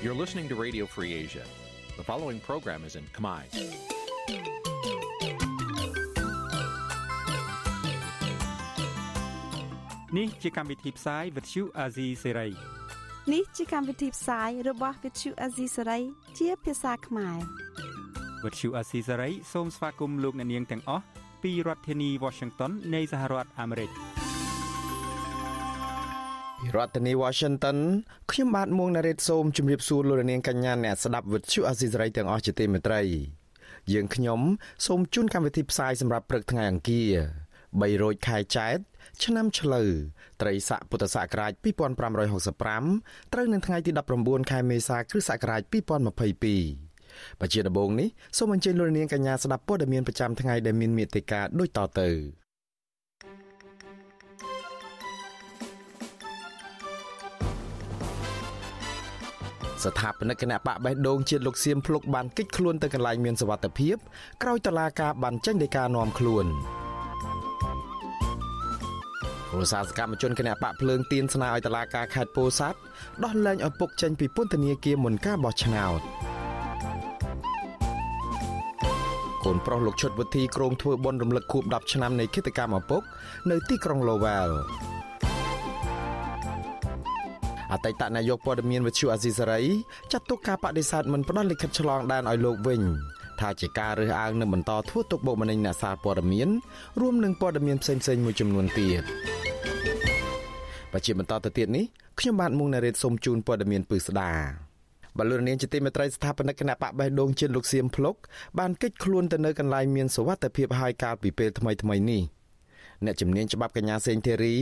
You're listening to Radio Free Asia. The following program is in Khmer. នេះជាកម្មវិធីផ្សាយ Vuthu Azizi Serai នេះជាកម្មវិធីផ្សាយរបស់ Vuthu Azizi Serai ជាភាសាខ្មែរ Vuthu Azizi Serai សូមស្វាគមន៍លោកអ្នកនាងទាំងអស់ពីរដ្ឋធានី Washington នៃសហរដ្ឋអាមេរិកពី រដ្ឋធានី Washington ខ្ញុំបាទមួងណារ៉េតសូមជម្រាបសួរលោកនាងកញ្ញាអ្នកស្ដាប់វិទ្យុអាស៊ីសេរីទាំងអស់ជាទីមេត្រី យើងខ្ញុំសូមជូនកម្មវិធីផ្សាយសម្រាប់ព្រឹកថ្ងៃអង្គារ3រោចខែចែកឆ្នាំឆ្លូវត្រីស័កពុទ្ធសករាជ2565ត្រូវនៅថ្ងៃទី19ខែមេសាគ្រិស្តសករាជ2022បជាដំបូងនេះសូមអញ្ជើញលោកនាងកញ្ញាស្ដាប់ព័ត៌មានប្រចាំថ្ងៃដែលមានមេត្តាដូចតទៅ ស្ថាបនិកគណៈបកបេះដូងជាតិលោកសៀមភ្លុកបានគេចខ្លួនទៅកន្លែងមានសវត្ថិភាពក្រោយតឡាការបានចេញដីកានាំខ្លួនពលសាសកម្មជនគណៈបកភ្លើងទៀនស្នើឲ្យតឡាការខេត្តពោធិ៍សាត់ដោះលែងឪពុកចេញពីពន្ធនាគារមុនការបោះឆ្នោតកូនប្រុសលោកឈុតវុធីក្រងធ្វើបុណ្យរំលឹកខួប10ឆ្នាំនៃគិតកម្មឪពុក នៅទីក្រុង Lowell អតីតនាយកព័ត៌មានវិទ្យុអាស៊ីសេរីចាត់ទុកការបដិសេធមិនផ្ដល់លិខិតឆ្លងដែនឲ្យលោកវិញថាជាការរើសអើងនិងបន្តធ្វើទុកបុកម្នេញអ្នកសារព័ត៌មានរួមនឹងព័ត៌មានផ្សេងៗមួយចំនួនទៀតបច្ចុប្បន្នបន្តទៅទៀតនេះខ្ញុំបាទមុងណារ៉េតសូមជូនព័ត៌មានពឺស្ដាបលរនាងជាទីមេត្រីស្ថាបនិកគណៈបកបេះដូងជាតិលោកសៀមភ្លុកបានកិច្ចខ្លួនទៅនៅកន្លែងមានសវត្ថិភាពហើយកាលពីពេលថ្មីៗនេះ អ្នកជំនាញច្បាប់កញ្ញាសេងធីរី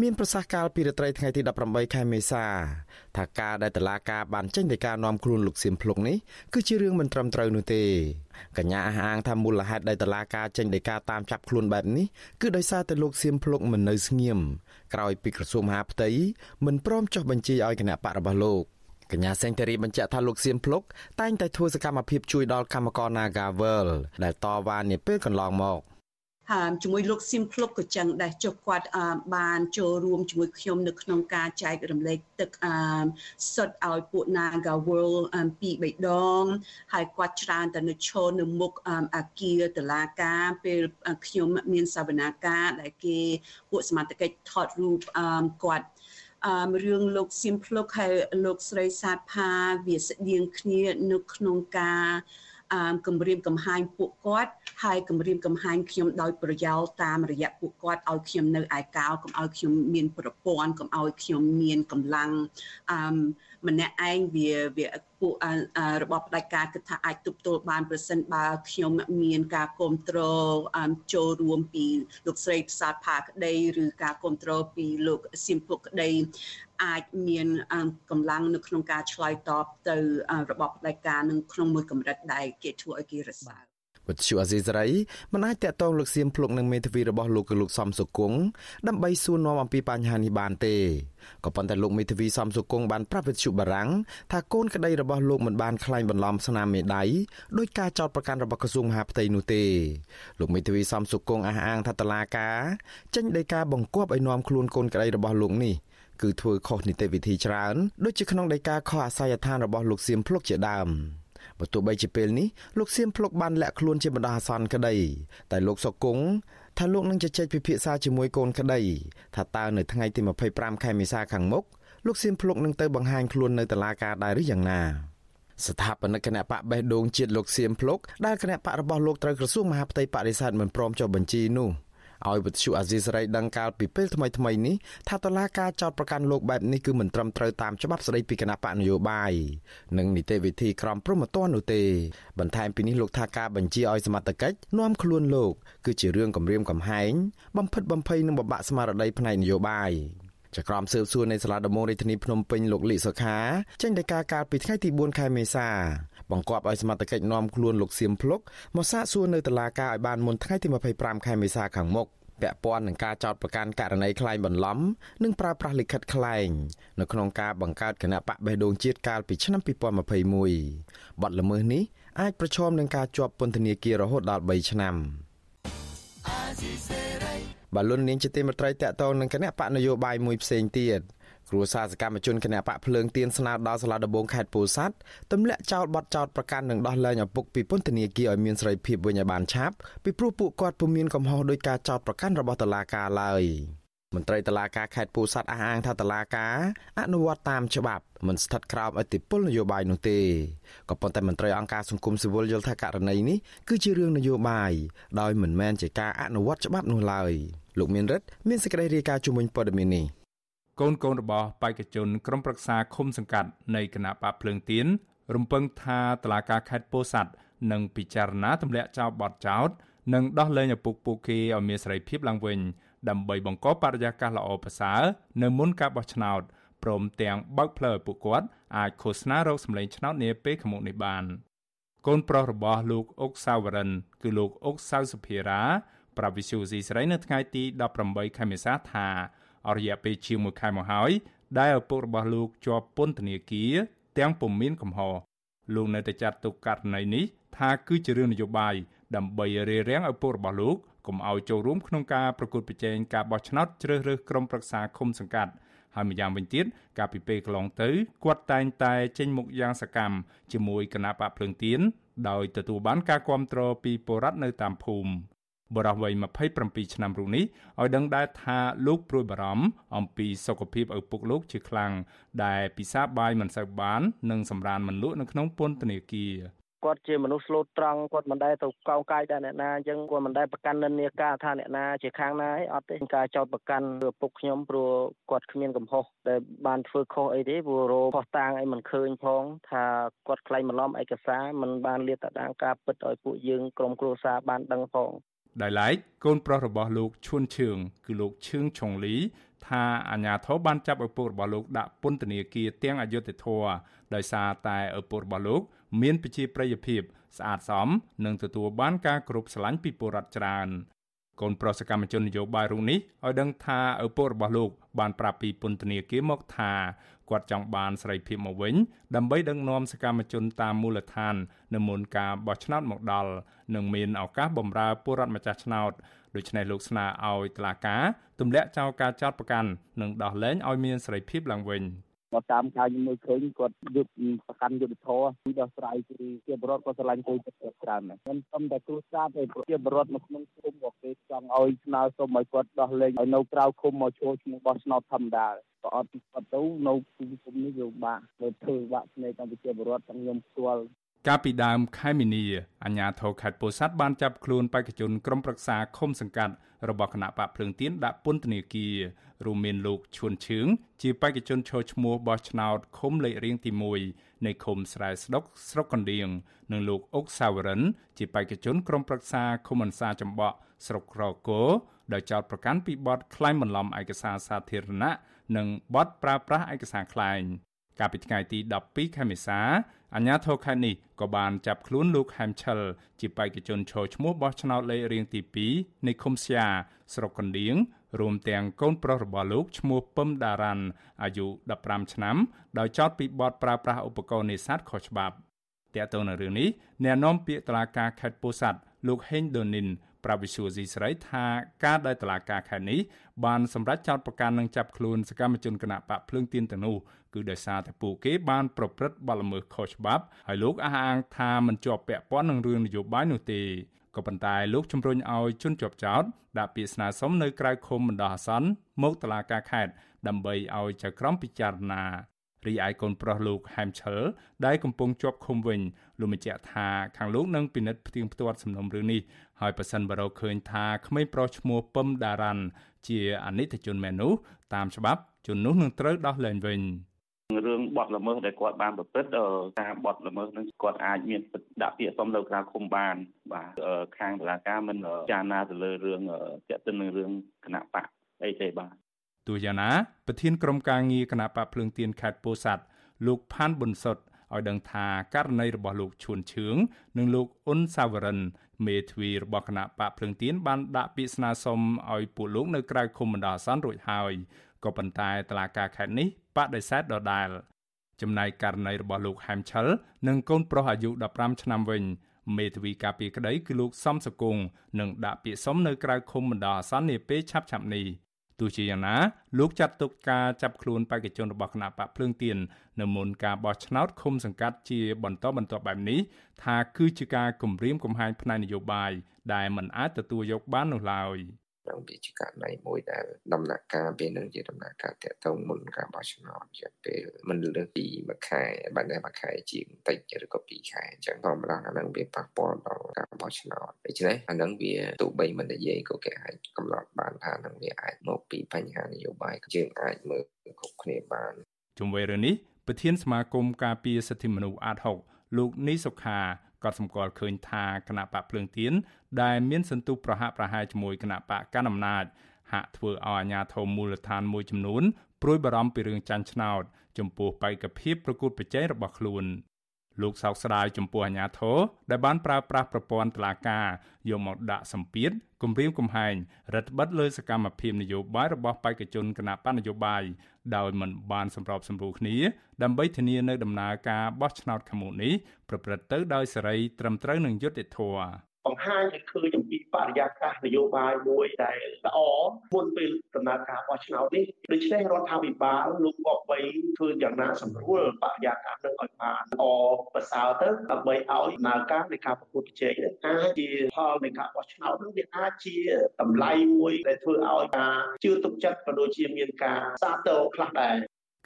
មានប្រសាសន៍កាលពីរាត្រីថ្ងៃទី18ខែមេសាថាការដែលតឡាការបានចេញដីកានាំខ្លួនលោកសៀមភ្លុកនេះគឺជារឿងមិនត្រឹមត្រូវនោះទេកញ្ញាអះអាងថាមូលហេតុដែលតឡាការចេញដីកាតាមចាប់ខ្លួនបែបនេះគឺដោយសារតែលោកសៀមភ្លុកមិននៅស្ងៀមក្រោយពីក្រសួងមហាផ្ទៃមិនព្រមចុះបញ្ជីឲ្យគណៈបករបស់លោកកញ្ញាសេងធារីបញ្ជាក់ថាលោកសៀមភ្លុកតែងតែធ្វើសកម្មភាពជួយដល់កម្មករ Nagavel ដែលតវ៉ានាពេលកន្លងមក។ហើយ ជាមួយលោកស៊ីមភ្លុកក៏ចឹងដែរចុះគាត់បានចូលរួមជាមួយខ្ញុំនៅក្នុងការចែករំលែកទឹកសុទ្ធឲ្យពួក Naga World ពីរបីដងហើយគាត់ច្រើនតែនៅឈរនៅមុខអាគារតឡាការពេលខ្ញុំមានសវនាការដែលគេពួកសមត្ថកិច្ចថតរូបគាត់អឺរឿងលោកស៊ីមភ្លុកហើយលោកស្រីសាទផាវាស្តៀងគ្នានៅក្នុងការ គម្រាមកំហែងពួកគាត់ហើយគម្រាមកំហែងខ្ញុំដោយប្រយោលតាមរយៈពួកគាត់ឲ្យខ្ញុំនៅឯកោកុំឲ្យខ្ញុំមានប្រព័ន្ធកុំឲ្យខ្ញុំមានកម្លាំងអឺម្នាក់ឯងវាវាពួករបបផ្ដាច់ការគិតថាអាចទប់ទល់បានប្រសិនបើខ្ញុំមានការគ្រប់គ្រងចូលរួមពីលោកស្រីផ្សាតផាក្តីឬការគ្រប់គ្រងពីលោកសៀមពុកក្តីអាចមានកម្លាំងនៅក្នុងការឆ្លើយតបទៅរបបផ្ដាច់ការនឹងក្នុងមួយកម្រិតដែលគេធ្វើឲ្យគេរសើប វិទ្យុអាស៊ីសេរីមិនអាចតាក់ទងលោកសៀមភ្លុកនឹងមេធាវីរបស់លោកគឺលោកសំសុគង្គដើម្បីសួរនាំអំពីបញ្ហានេះបានទេក៏ប៉ុន្តែលោកមេធាវីសំសុគង្គបានប្រាប់វិទ្យុបារាំងថាកូនក្តីរបស់លោកមិនបានក្លែងបន្លំស្នាមមេដៃដោយការចោទប្រកាន់របស់ក្រសួងមហាផ្ទៃនោះទេលោកមេធាវីសំសុគង្គអះអាងថាតឡាការចេញដីកាបង្គាប់ឲ្យនាំខ្លួនកូនក្តីរបស់លោកនេះគឺធ្វើខុសនីតិវិធីច្រើនដូចជាក្នុងដីកាខុសអាសយដ្ឋានរបស់លោកសៀមភ្លុកជាដើម បើទោះបីជាពេលនេះលោកសៀមភ្លុកបានលាក់ខ្លួនជាបណ្ដោះអាសន្នក្តីតែលោកសុគង្គថាលោកនឹងជជែកពិភាក្សាជាមួយកូនក្តីថាតើនៅថ្ងៃទី25ខែមេសាខាងមុខលោកសៀមភ្លុកនឹងទៅបង្ហាញខ្លួននៅតុលាការដែរឬយ៉ាងណាស្ថាបនិកគណៈបកបេះដូងជាតិលោកសៀមភ្លុកដែលគណៈបករបស់លោកត្រូវក្រសួងមហាផ្ទៃបដិសេធមិនព្រមចុះបញ្ជីនោះ ឲ្យវិទ្យុអាស៊ីសេរីដឹងកាលពីពេលថ្មីថ្មីនេះថាតឡាការចោតប្រកាន់លោកបែបនេះគឺមិនត្រឹមត្រូវតាមច្បាប់ស្តីពីគណៈបកនយោបាយនិងនីតិវិធីក្រមព្រហ្មទណ្ឌនោះទេ បន្ថែមពីនេះលោកថាការបញ្ជាឲ្យសមត្ថកិច្ចនាំខ្លួនលោកគឺជារឿងគំរាមកំហែងបំផិតបំភ័យនិងបំបាក់ស្មារតីផ្នែកនយោបាយចក្រមស៊ើបសួរនៃសាលាដំបងរាជធានីភ្នំពេញលោកលីសុខាចេញដីកាកាលពីថ្ងៃទី4ខែមេសា បង្គាប់ឲ្យសមត្ថកិច្ចនាំខ្លួនលោកសៀមភ្លុកមកសាកសួរនៅតុលាការឲ្យបានមុនថ្ងៃទី25ខែមេសាខាងមុខពាក់ព័ន្ធនឹងការចោទប្រកាន់ករណីក្លែងបន្លំនិងប្រើប្រាស់លិខិតក្លែងនៅក្នុងការបង្កើតគណៈបកបេះដូងជាតិកាលពីឆ្នាំ2021បទល្មើសនេះអាចប្រឈមនឹងការជាប់ពន្ធនាគាររហូតដល់3ឆ្នាំបាឡុននាងជាទីមេត្រីតាក់ទងនឹងគណៈបកនយោបាយមួយផ្សេងទៀត គ្រួសារសកម្មជនគណៈបកភ្លើងទៀនស្នើដល់សាលាដំបងខេត្តពោធិ៍សាត់ទម្លាក់ចោលបទចោទប្រកាន់និងដោះលែងឪពុកពីពន្ធនាគារឲ្យមានសេរីភាពវិញឲ្យបានឆាប់ពីព្រោះពួកគាត់ពុំមានកំហុសដោយការចោទប្រកាន់របស់តុលាការឡើយមន្ត្រីតុលាការខេត្តពោធិ៍សាត់អះអាងថាតុលាការអនុវត្តតាមច្បាប់មិនស្ថិតក្រោមអធិបុលនយោបាយនោះទេក៏ប៉ុន្តែមន្ត្រីអង្គការសង្គមស៊ីវិលយល់ថាករណីនេះគឺជារឿងនយោបាយដោយមិនមែនជាការអនុវត្តច្បាប់នោះឡើយលោកមានរិទ្ធមានសេចក្តីរាយការណ៍ជុំវិញព័ត៌មាននេះ កូនកូនរបស់បេក្ខជនក្រុមប្រឹក្សាឃុំសង្កាត់នៃគណៈបកភ្លើងទៀនរំពឹងថាតឡាការខេត្តពោធិ៍សាត់នឹងពិចារណាទម្លាក់ចោលបទចោទនិងដោះលែងឪពុកពួកគេឲ្យមានសេរីភាពឡើងវិញដើម្បីបង្កបរិយាកាសល្អប្រសើរនៅមុនការបោះឆ្នោតព្រមទាំងបើកផ្លូវឲ្យពួកគាត់អាចឃោសនារោគសម្លេងឆ្នោតនាពេលខាងមុខនេះបានកូនប្រុសរបស់លោកអុកសាវរិន គឺលោកអុកសៅសុភារ៉ាប្រាប់វិសុយស៊ីស្រីនៅថ្ងៃទី18ខែមេសាថា អរិយាពេលជាង1ខែមកហើយដែលឪពុករបស់លោកជាប់ពន្ធនាគារទាំងពុំមានកំហុសលោកនៅតែចាត់ទុកករណីនេះថាគឺជារឿងនយោបាយដើម្បីរារាំងឪពុករបស់លោកកុំឲ្យចូលរួមក្នុងការប្រកួតប្រជែងការបោះឆ្នោតជ្រើសរើសក្រុមប្រឹក្សាឃុំសង្កាត់ហើយម្យ៉ាងវិញទៀតកាលពីពេលកន្លងទៅគាត់តែងតែចេញមុខយ៉ាងសកម្មជាមួយគណៈបកភ្លើងទៀនដោយទទួលបានការគាំទ្រពីពលរដ្ឋនៅតាមភូមិ បរិះវ័យ27ឆ្នាំរូបនេះឲ្យដឹងដែរថាលោកព្រួយបារម្ភអំពីសុខភាពឪពុកលោកជាខ្លាំងដែលពិសាបាយមិនសូវបាន និងសម្រានមិនលក់នៅក្នុងពន្ធនាគារគាត់ជាមនុស្សស្លូតត្រង់គាត់មិនដែលទៅកោងកាយដល់អ្នកណាអញ្ចឹងគាត់មិនដែលប្រកាន់និន្នាការថាអ្នកណាជាខាងណាអីអត់ទេការចោតប្រកាន់ឪពុកខ្ញុំព្រោះគាត់គ្មានកំហុសដែលបានធ្វើខុសអីទេព្រោះរោផោះតាងអីមិនឃើញផងថាគាត់ខ្លែងបន្លំឯកសារមិនបានលាតត្រដាងការពិតឲ្យពួកយើងក្រុមគ្រួសារបានដឹងផង ដោយឡែកកូនប្រុសរបស់លោកឈួនឈឿងគឺលោកឈឿងឆុងលីថាអាញាធរបានចាប់ឪពុករបស់លោកដាក់ពន្ធនាគារទាំងអយុធធរដោយសារតែឪពុករបស់លោក មានប្រជាប្រិយភាពស្អាតសមនិងទទួលបានការគោរពស្រឡាញ់ពីពលរដ្ឋច្រើន កូនប្រុសសកម្មជននយោបាយរូបនេះឲ្យដឹងថាឪពុករបស់លោកបានប្រាប់ពីពន្ធនាគារមកថាគាត់ចង់បានសេរីភាពមកវិញដើម្បីដឹកនាំសកម្មជនតាមមូលដ្ឋាននៅមុនការបោះឆ្នោតមកដល់និងមានឱកាសបម្រើពលរដ្ឋម្ចាស់ឆ្នោតដូច្នេះលោកស្នើឲ្យតុលាការទម្លាក់ចោលការចោទប្រកាន់និងដោះលែងឲ្យមានសេរីភាពឡើងវិញ។ មកតាមការខ្ញុំមើលឃើញគាត់យុទ្ធប្រកាន់យុទ្ធធរពីដោះស្រាយគឺជាបរដ្ឋក៏ស្រឡាញ់គោលចិត្តច្រើនណាស់មិនត្រឹមតែគ្រួសារទេប្រជាបរដ្ឋនៅក្នុងភូមិក៏គេចង់ឲ្យស្នើសុំឲ្យគាត់ដោះលែងឲ្យនៅក្រៅឃុំមកចូលឈ្មោះបោះឆ្នោតធម្មតាក៏អត់ពីគាត់ទៅនៅភូមិឃុំនេះវាបាក់ទៅធ្វើបាក់ស្នេហ៍កម្ពុជាបរដ្ឋទាំងខ្ញុំផ្ទាល់ កាលពីដើមខែមីនាអាជ្ញាធរខេត្តពោធិ៍សាត់បានចាប់ខ្លួនបេក្ខជនក្រុមប្រឹក្សាឃុំសង្កាត់របស់គណៈបកភ្លើងទៀនដាក់ពន្ធនាគាររួមមានលោកឈួនឈឿងជាបេក្ខជនឈរឈ្មោះបោះឆ្នោតឃុំលេខរៀងទី1នៃឃុំស្រែស្ដុកស្រុកកណ្ដៀងនិងលោកអុកសាវរិន ជាបេក្ខជនក្រុមប្រឹក្សាឃុំអន្សាចំបក់ស្រុកក្រគរដោយចោទប្រកាន់ពីបទក្លែងបន្លំឯកសារសាធារណៈនិងបទប្រើប្រាស់ឯកសារក្លែងកាលពីថ្ងៃទី12ខែមេសា អាជ្ញាធរខេត្តនេះក៏បានចាប់ខ្លួនលោកហែមឆិលជាបេក្ខជនឈរឈ្មោះបោះឆ្នោតលេខរៀងទី2នៃឃុំស្យាស្រុកកណ្ដៀងរួមទាំងកូនប្រុសរបស់លោកឈ្មោះពឹមដារ៉ាន់អាយុ15ឆ្នាំដោយចោទពីបទប្រើប្រាស់ឧបករណ៍នេសាទខុសច្បាប់តើតើនៅរឿងនេះអ្នកនាំពាក្យតុលាការខេត្តពោធិ៍សាត់ លោកហេងដូនីនប្រាប់វិសុយស៊ីស្រីថាការដែលតឡាការខេត្តនេះបានសម្រេចចោទប្រកាន់និងចាប់ខ្លួនសកម្មជនគណៈបកភ្លើងទៀនទាំងនោះគឺដោយសារតែពួកគេបានប្រព្រឹត្តបទល្មើសខុសច្បាប់ហើយលោកអះអាងថាមិនជាប់ពាក់ព័ន្ធនឹងរឿងនយោបាយនោះទេក៏ប៉ុន្តែលោកជំរុញឲ្យជនជាប់ចោតដាក់ពាក្យស្នើសុំនៅក្រៅឃុំបណ្ដោះអាសន្នមកតុលាការខេត្តដើម្បីឲ្យចៅក្រមពិចារណា រីឯកូនប្រុសលោកហែមឆិលដែលកំពុងជាប់ឃុំវិញលោកបញ្ជាក់ថាខាងលោកនឹងពិនិត្យផ្ទៀងផ្ទាត់សំណុំរឿងនេះហើយប៉ះសិនបរោឃើញថាក្មេងប្រុសឈ្មោះពឹមដារ៉ាន់ជាអនិច្ចជនមែននោះតាមច្បាប់ជននោះនឹងត្រូវដោះលែងវិញរឿងបទល្មើសដែលគាត់បានប្រព្រឹត្តការបទល្មើសនឹងគាត់អាចមានដាក់ពាក្យសុំនៅក្រៅឃុំបាន បាទខាងតុលាការមិនចារណាទៅលើរឿងទាក់ទិននឹងរឿងគណៈបកអីទេបាទ ទោះយ៉ាងណាប្រធានក្រុមការងារគណៈបកភ្លើងទៀនខេត្តពោធិ៍សាត់លោកផានប៊ុនសុតឲ្យដឹងថាករណីរបស់លោកឈួនឈឿងនិងលោកអ៊ុនសាវរិនមេធាវីរបស់គណៈបកភ្លើងទៀនបានដាក់ពាក្យស្នើសុំឲ្យពួកលោកនៅក្រៅឃុំបណ្ដោះអាសន្នរួចហើយក៏ប៉ុន្តែតឡាការខេត្តនេះបដិសេធដដែលចំណែកករណីរបស់លោកហែមឆិលនិងកូនប្រុសអាយុ15ឆ្នាំវិញមេធាវីការពារក្តីគឺលោកសំសកុងនឹងដាក់ពាក្យសុំនៅក្រៅឃុំបណ្ដោះអាសន្ននាពេលឆាប់ៗនេះ ទោះជាយ៉ាងណាលោកចាត់ទុកការចាប់ខ្លួនបេក្ខជនរបស់គណៈបកភ្លើងទៀននៅមុនការបោះឆ្នោតឃុំសង្កាត់ជាបន្តបន្ទាប់បែបនេះថាគឺជាការគំរាមកំហែងផ្នែកនយោបាយដែលមិនអាចទទួលយកបាននោះឡើយ នឹងវាជាករណីមួយដែលដំណាក់កាលពេលនឹងជាដំណាក់កាលតាក់ទងមុនការបោះឆ្នោតរយៈពេលមិនលើសពីមួយខែបានតែមួយខែជាងតិចឬក៏ពីរខែអញ្ចឹងធម្មតាអានឹងវាប៉ះពាល់ដល់ការបោះឆ្នោតដូច្នេះអានឹងវាទោះបីមិននិយាយក៏គេអាចកំណត់បានថានឹងវាអាចមកពីបញ្ហានយោបាយយើងអាចមើលគ្រប់គ្នាបានជុំវិញរឿងនេះប្រធានសមាគមការពារសិទ្ធិមនុស្សអាត6លោកនីសុខា ក៏សម្គាល់ឃើញថាគណៈបកភ្លើងទៀនដែលមានសន្ទុះប្រហាក់ប្រហែលជាមួយគណៈបកកណ្ដាលអំណាចហាក់ធ្វើឲ្យអាជ្ញាធរមូលដ្ឋានមួយចំនួនព្រួយបារម្ភពីរឿងចាញ់ឆ្នោតចំពោះបេក្ខភាពប្រកួតប្រជែងរបស់ខ្លួន លោកសោកស្ដាយចំពោះអាញាធរដែលបានប្រើប្រាស់ប្រព័ន្ធតុលាការយកមកដាក់សម្ពាធគំរាមកំហែងរដ្ឋបិទលើសកម្មភាពនយោបាយរបស់បេក្ខជនគណៈបកនយោបាយដោយមិនបានសម្របសម្រួលគ្នា ដើម្បីធានានៅដំណើរការបោះឆ្នោតខាងមុខនេះប្រព្រឹត្តទៅដោយសេរីត្រឹមត្រូវនិងយុត្តិធម៌ បង្ហាញឲ្យឃើញអំពីបរិយាកាសនយោបាយមួយដែលល្អមុនពេលដំណើរការបោះឆ្នោតនេះដូច្នេះរដ្ឋាភិបាលលោកបបបីធ្វើយ៉ាងណាសម្រួលបរិយាកាសនឹងឲ្យបានល្អប្រសើរទៅដើម្បីឲ្យដំណើរការនៃការប្រកួតប្រជែងនេះអាចជាផលនៃការបោះឆ្នោតនោះវាអាចជាតម្លៃមួយដែលធ្វើឲ្យការជឿទុកចិត្តក៏ដូចជាមានការសាទរខ្លះដែរ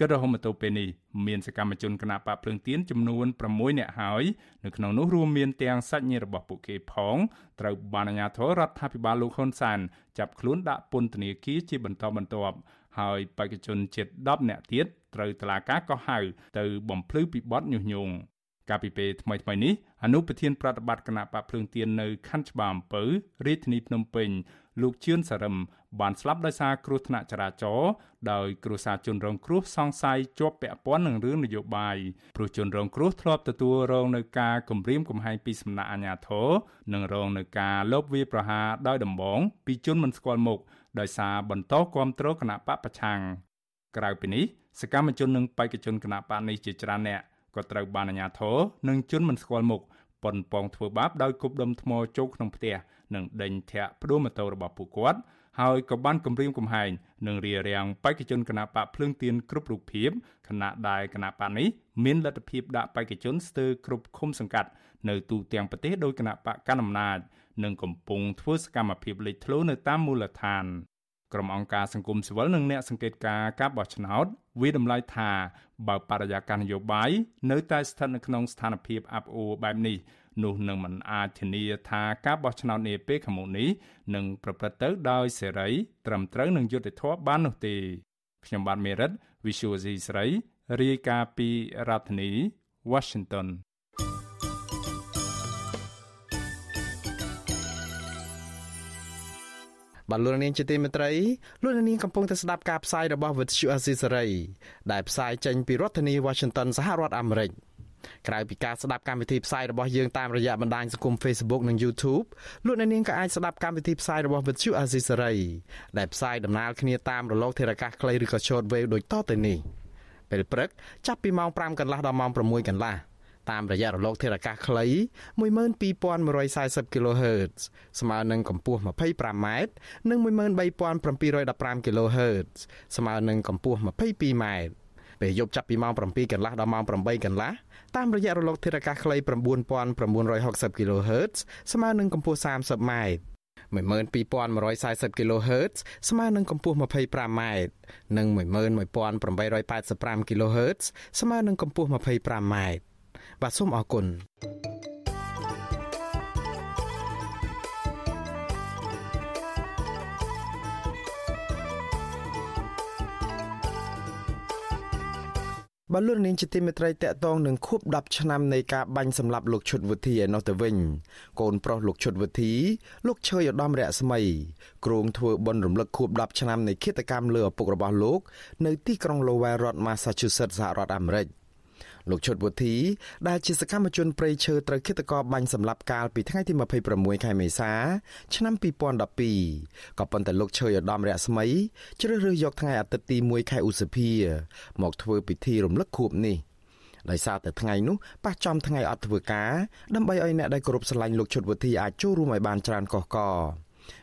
គិតរហូតមកទល់ពេលនេះមានសកម្មជនគណបកភ្លើងទៀនចំនួន6នាក់ហើយនៅក្នុងនោះរួមមានទាំងសាច់ញាតិរបស់ពួកគេផងត្រូវបានអាជ្ញាធររដ្ឋាភិបាលលោកហ៊ុនសែនចាប់ខ្លួនដាក់ពន្ធនាគារជាបន្តបន្ទាប់ហើយបេក្ខជនជិត10នាក់ទៀតត្រូវតុលាការកោះហៅទៅបំភ្លឺពីបទញុះញង់កាលពីពេលថ្មីៗនេះអនុប្រធានប្រតិបត្តិគណៈបកភ្លើងទៀននៅខណ្ឌច្បារអំពៅរាជធានីភ្នំពេញ លោកជឿនសារឹមបានស្លាប់ដោយសារគ្រោះថ្នាក់ចរាចរណ៍ដោយគ្រួសារជនរងគ្រោះសង្ស័យជាប់ពាក់ព័ន្ធនឹងរឿងនយោបាយព្រោះជនរងគ្រោះធ្លាប់ទទួលរងនឹងការគំរាមកំហែងពីសំណាក់អាជ្ញាធរនិងរងនឹងការលបវាយប្រហារដោយដំបងពីជនមិនស្គាល់មុខដោយសារបន្តគាំទ្រគណៈបកប្រឆាំងក្រៅពីនេះសកម្មជននិងបេក្ខជនគណៈបកនេះជាច្រើនអ្នកក៏ត្រូវបានអាជ្ញាធរនិងជនមិនស្គាល់មុខប៉ុនប៉ងធ្វើបាបដោយគប់ដុំថ្មចូលក្នុងផ្ទះ និងដេញធាក់ផ្ដួលម៉ូតូរបស់ពួកគាត់ហើយក៏បានគម្រាមកំហែងនិងរារាំងបេក្ខជនគណៈបកភ្លើងទៀនគ្រប់រូបភាពគណៈដែលគណៈបកនេះមានលទ្ធភាពដាក់បេក្ខជនស្ទើរគ្រប់ឃុំសង្កាត់នៅទូទាំងប្រទេសដោយគណៈបកកណ្ដាលអំណាចនិងកំពុងធ្វើសកម្មភាពលេចធ្លោនៅតាមមូលដ្ឋានក្រុមអង្គការសង្គមស៊ីវិលនិងអ្នកសង្កេតការណ៍ការបោះឆ្នោតវាតម្លៃថាបើបរិយាកាសនយោបាយនៅតែស្ថិតនៅក្នុងស្ថានភាពអាប់អួរបែបនេះ នោះនឹងមិនអាចធានាថាការបោះឆ្នោតនាពេលខាងមុខនេះនឹងប្រព្រឹត្តទៅដោយសេរី ត្រឹមត្រូវនិងយុត្តិធម៌បាននោះទេខ្ញុំបាទមេរិត Visual C ស្រីរាយការណ៍ពីរដ្ឋធានី Washington បាទលោកនាងជាទីមេត្រីលោកនាងកំពុងតែស្ដាប់ការផ្សាយរបស់ Vuthu Azisery ដែលផ្សាយចេញពីរដ្ឋធានី Washington សហរដ្ឋអាមេរិក។ ក្រៅពីការស្ដាប់កម្មវិធីផ្សាយរបស់យើងតាមរយៈបណ្ដាញសង្គម Facebook និង YouTube លោកអ្នកនាងក៏អាចស្ដាប់កម្មវិធីផ្សាយរបស់ Vuthu Azisery ដែលផ្សាយដំណើរគ្នាតាមរលកធារកាសខ្លីឬក៏ Shortwave ដូចតទៅនេះពេលព្រឹកចាប់ពីម៉ោង5កន្លះដល់ម៉ោង6កន្លះតាមរយៈរលកធារកាសខ្លី12140 kHz ស្មើនឹងកម្ពស់ 25m និង13715 kHz ស្មើនឹងកម្ពស់ 22m ពេលយប់ចាប់ពីម៉ោង7កន្លះដល់ម៉ោង8កន្លះ តាមរយៈរលកធាតុអាកាសខ្លី9960 kHz ស្មើនឹងកម្ពស់ 30m 12140 kHz ស្មើនឹងកម្ពស់ 25m និង11885 kHz ស្មើនឹងកម្ពស់ 25m បាទសូមអរគុណ បលូននាងជាទីមេត្រីតកតងនឹងខួប10ឆ្នាំនៃការបាញ់សម្លាប់លោកឈុតវុធីឯនោះទៅវិញកូនប្រុសលោកឈុតវុធីលោកឈើឧត្តមរស្មីគ្រងធ្វើបុណ្យរំលឹកខួប10ឆ្នាំនៃឃាតកម្មលើឪពុករបស់លោក នៅទីក្រុង Lowell រដ្ឋ Massachusetts សហរដ្ឋអាមេរិក។ លោកឈុតវុធីដែលជាសកម្មជនព្រៃឈើត្រូវឃាតករបាញ់សម្លាប់កាលពីថ្ងៃទី26ខែមេសា ឆ្នាំ2012ក៏ប៉ុន្តែលោកឈើឧត្តមរស្មីជ្រើសរើសយកថ្ងៃអាទិត្យទី1ខែឧសភា មកធ្វើពិធីរំលឹកខួបនេះដោយសារតែថ្ងៃនោះប៉ះចំថ្ងៃអត់ធ្វើការដើម្បីឲ្យអ្នកដែលគោរពស្រឡាញ់លោកឈុតវុធីអាចចូលរួមឲ្យបានច្រើនកុះក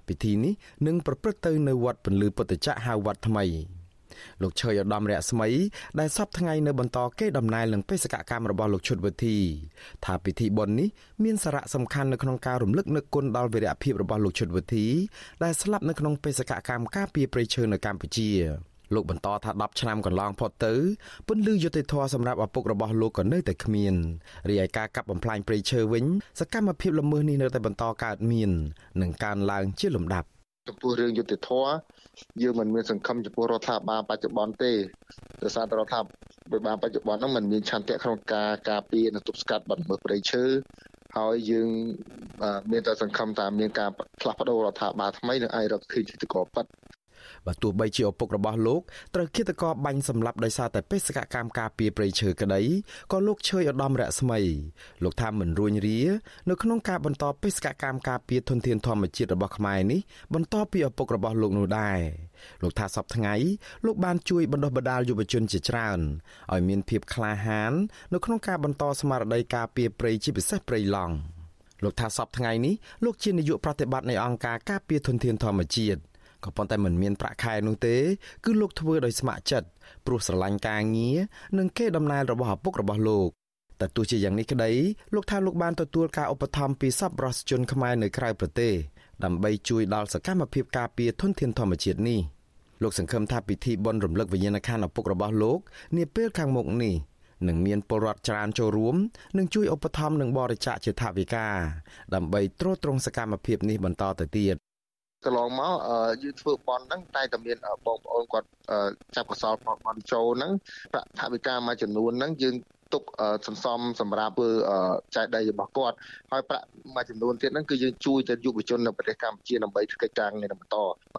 ពិធីនេះនឹងប្រព្រឹត្តទៅនៅវត្តពន្លឺពុទ្ធចក្រហៅវត្តថ្មី លោកឈើឧត្តមរស្មីដែលសពថ្ងៃនៅបន្តគេដំណើរនឹងបេសកកម្មរបស់លោកឈុតវិធីថាពិធីបុណ្យនេះមានសារៈសំខាន់នៅក្នុងការរំលឹកនឹកគុណដល់វីរភាពរបស់លោកឈុតវិធីដែលស្លាប់នៅក្នុងបេសកកម្មការពារព្រៃឈើនៅកម្ពុជាលោកបន្តថា10ឆ្នាំកន្លងផុតទៅពន្លឺយុតិធធសម្រាប់ឪពុករបស់លោកក៏នៅតែគ្មានរីឯការកាប់បំផ្លាញព្រៃឈើវិញសកម្មភាពល្មើសនេះនៅតែបន្តកើតមាននិងកើនឡើងជាលំដាប់ ចំពោះរឿងយុតិធធយើងមិនមានសង្ឃឹមចំពោះរដ្ឋាភិបាលបច្ចុប្បន្នទេដោយសារតែរដ្ឋាភិបាលបច្ចុប្បន្នហ្នឹងมันមានឆន្ទៈក្នុងការការពារនិងទប់ស្កាត់បាត់មើលព្រៃឈើហើយយើងមានតែសង្ឃឹមថាមានការផ្លាស់ប្ដូររដ្ឋាភិបាលថ្មីនឹងអាចរកឃើញជាតកប៉ັດ បើទោះបីជាឪពុករបស់លោកត្រូវឃាតករបាញ់សម្លាប់ដោយសារតែបេសកកម្មការពារព្រៃឈើក្តីក៏លោកឈើឧត្តមរស្មីលោកថាមិនរួញរានៅក្នុងការបន្តបេសកកម្មការពារធនធានធម្មជាតិរបស់ខ្មែរនេះបន្តពីឪពុករបស់លោកនោះដែរលោកថាសពថ្ងៃលោកបានជួយបណ្ដុះបណ្ដាលយុវជនជាច្រើនឲ្យមានភាពក្លាហាននៅក្នុងការបន្តស្មារតីការពារព្រៃជាពិសេសព្រៃឡង់លោកថាសពថ្ងៃនេះលោកជានាយកប្រតិបត្តិនៃអង្គការការពារធនធានធម្មជាតិ ក៏ប៉ុន្តែមិនមានប្រាក់ខែនោះទេ គឺលោកធ្វើដោយស្ម័គ្រចិត្តព្រោះស្រឡាញ់ការងារនិងគេដំណើររបស់ឪពុករបស់លោកតែទោះជាយ៉ាងនេះក្តីលោកថាលោកបានទទួលការឧបត្ថម្ភពីសប្បុរសជនខ្មែរនៅក្រៅប្រទេសដើម្បីជួយដល់សកម្មភាពការពារធនធានធម្មជាតិនេះលោកសង្ឃឹមថាពិធីបុណ្យរំលឹកវិញ្ញាណក្ខន្ធឪពុករបស់លោកនាពេលខាងមុខនេះនឹងមានពលរដ្ឋច្រើនចូលរួមនិងជួយឧបត្ថម្ភនិងបរិច្ចាគជាថវិកាដើម្បីទ្រទ្រង់សកម្មភាពនេះបន្តទៅទៀត កន្លងមកយើងធ្វើបន់ហ្នឹងតែតែមានបងប្អូនគាត់ចាប់កសលបន់ចូលហ្នឹងប្រាក់ថវិកាមួយចំនួនហ្នឹងយើង ទុកសន្សំសម្រាប់ធ្វើចែកដីរបស់គាត់ហើយប្រាក់មួយចំនួនទៀតហ្នឹងគឺយើងជួយទៅយុវជននៅប្រទេសកម្ពុជាដើម្បីធ្វើកិច្ចការងារបន្ត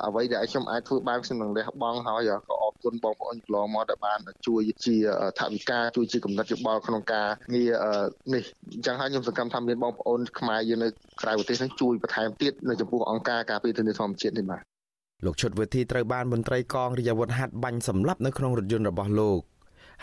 អ្វីដែលខ្ញុំអាចធ្វើបានខ្ញុំនឹងលះបង់ហើយក៏អរគុណបងប្អូនកន្លងមកដែលបានជួយជាថវិកាជួយជាកំណត់យោបល់ក្នុងការងារនេះអញ្ចឹងហើយខ្ញុំសង្ឃឹមថាមានបងប្អូនខ្មែរយើងនៅក្រៅប្រទេសហ្នឹងជួយបន្ថែមទៀតនៅចំពោះអង្គការការពារធនធានធម្មជាតិនេះបាទលោកឈុតវិធីត្រូវបានមន្ត្រីកងរាជអាវុធហត្ថបាញ់សម្លាប់នៅក្នុងរថយន្តរបស់លោក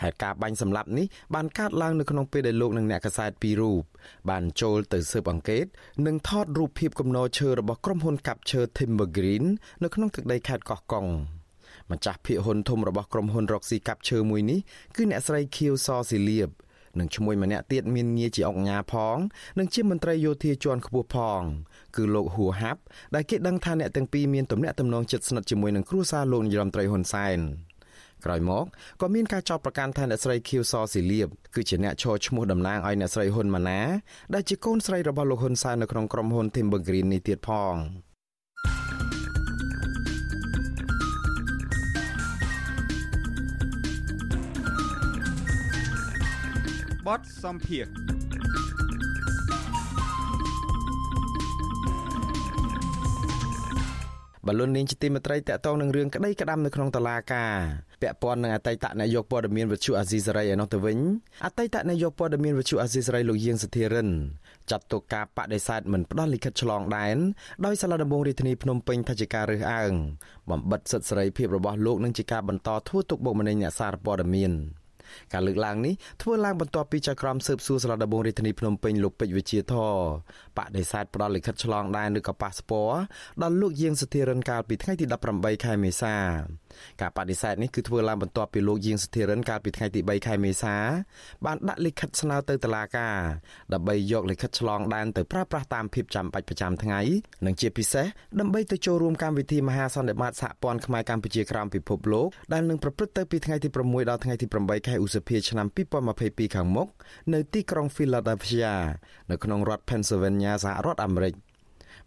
ហេតុការបាញ់សម្លាប់នេះបានកើតឡើងនៅក្នុងពេលដែលលោកនិងអ្នកកសែតពីររូបបានចូលទៅស៊ើបអង្កេត និងថតរូបភាពគំនរឈើរបស់ក្រុមហ៊ុនកាប់ឈើ Timber Green នៅក្នុងទឹកដីខេត្តកោះកុងម្ចាស់ភាគហ៊ុនធំរបស់ក្រុមហ៊ុនរកស៊ីកាប់ឈើមួយនេះគឺអ្នកស្រីខៀវសស៊ីលៀបនិងឈ្មោះម្នាក់ទៀតមានងារជាអង្គញាផង និងជាមន្ត្រីយោធាជាន់ខ្ពស់ផង គឺលោកហួរហាប់ដែលគេដឹងថាអ្នកទាំងពីរមានទំនាក់ទំនងជិតស្និទ្ធជាមួយនឹងគ្រួសារលោកនាយរដ្ឋមន្ត្រីហ៊ុនសែន ក្រោយមកក៏មានការចោទប្រកាន់ថាអ្នកស្រីខៀវសស៊ីលៀបគឺជាអ្នកឈរឈ្មោះតំណាងឲ្យអ្នកស្រីហ៊ុនម៉ាណែដែលជាកូនស្រីរបស់លោកហ៊ុនសែននៅក្នុងក្រុមហ៊ុន Timber Green នេះទៀតផងបតសំភារបលូននាងជាទីមេត្រីតកតងនឹងរឿងក្តីក្តាំនៅក្នុងតឡាការ ពាក់ព័ន្ធនឹងអតីតនាយកព័ត៌មានវិទ្យុអាស៊ីសេរីឯនោះទៅវិញអតីតនាយកព័ត៌មានវិទ្យុអាស៊ីសេរីលោកយាងសធិរិនចាត់ទុកការបដិសេធមិនផ្ដល់លិខិតឆ្លងដែនដោយសាលាដំបងរាជធានីភ្នំពេញថាជាការរើសអើងបំបិតសិទ្ធិសេរីភាពរបស់លោកនិងជាការបន្តធ្វើទុកបុកម្នេញអ្នកសារព័ត៌មាន ការលើកឡើងនេះធ្វើឡើងបន្ទាប់ពីចៅក្រមស៊ើបសួរសាលាដំបងរាជធានីភ្នំពេញលោកពេជ្រវិជាធរបដិសេធផ្ដល់លិខិតឆ្លងដែនឬក៏ប៉ាសពតដល់លោកយាងសធិរិនកាលពីថ្ងៃទី18ខែមេសាការបដិសេធនេះគឺធ្វើឡើងបន្ទាប់ពីលោកយាងសធិរិនកាលពីថ្ងៃទី3ខែមេសា បានដាក់លិខិតស្នើទៅតុលាការដើម្បីយកលិខិតឆ្លងដែនទៅប្រើប្រាស់តាមភាពចាំបាច់ប្រចាំថ្ងៃនិងជាពិសេសដើម្បីទៅចូលរួមកម្មវិធីមហាសន្និបាតសហព័ន្ធខ្មែរកម្ពុជាក្រោមពិភពលោកដែលនឹងប្រព្រឹត្តទៅពីថ្ងៃទី6ដល់ថ្ងៃទី8ខែឧសភាឆ្នាំ2022ខាងមុខនៅទីក្រុង Philadelphia នៅក្នុងរដ្ឋ Pennsylvania សហរដ្ឋអាមេរិក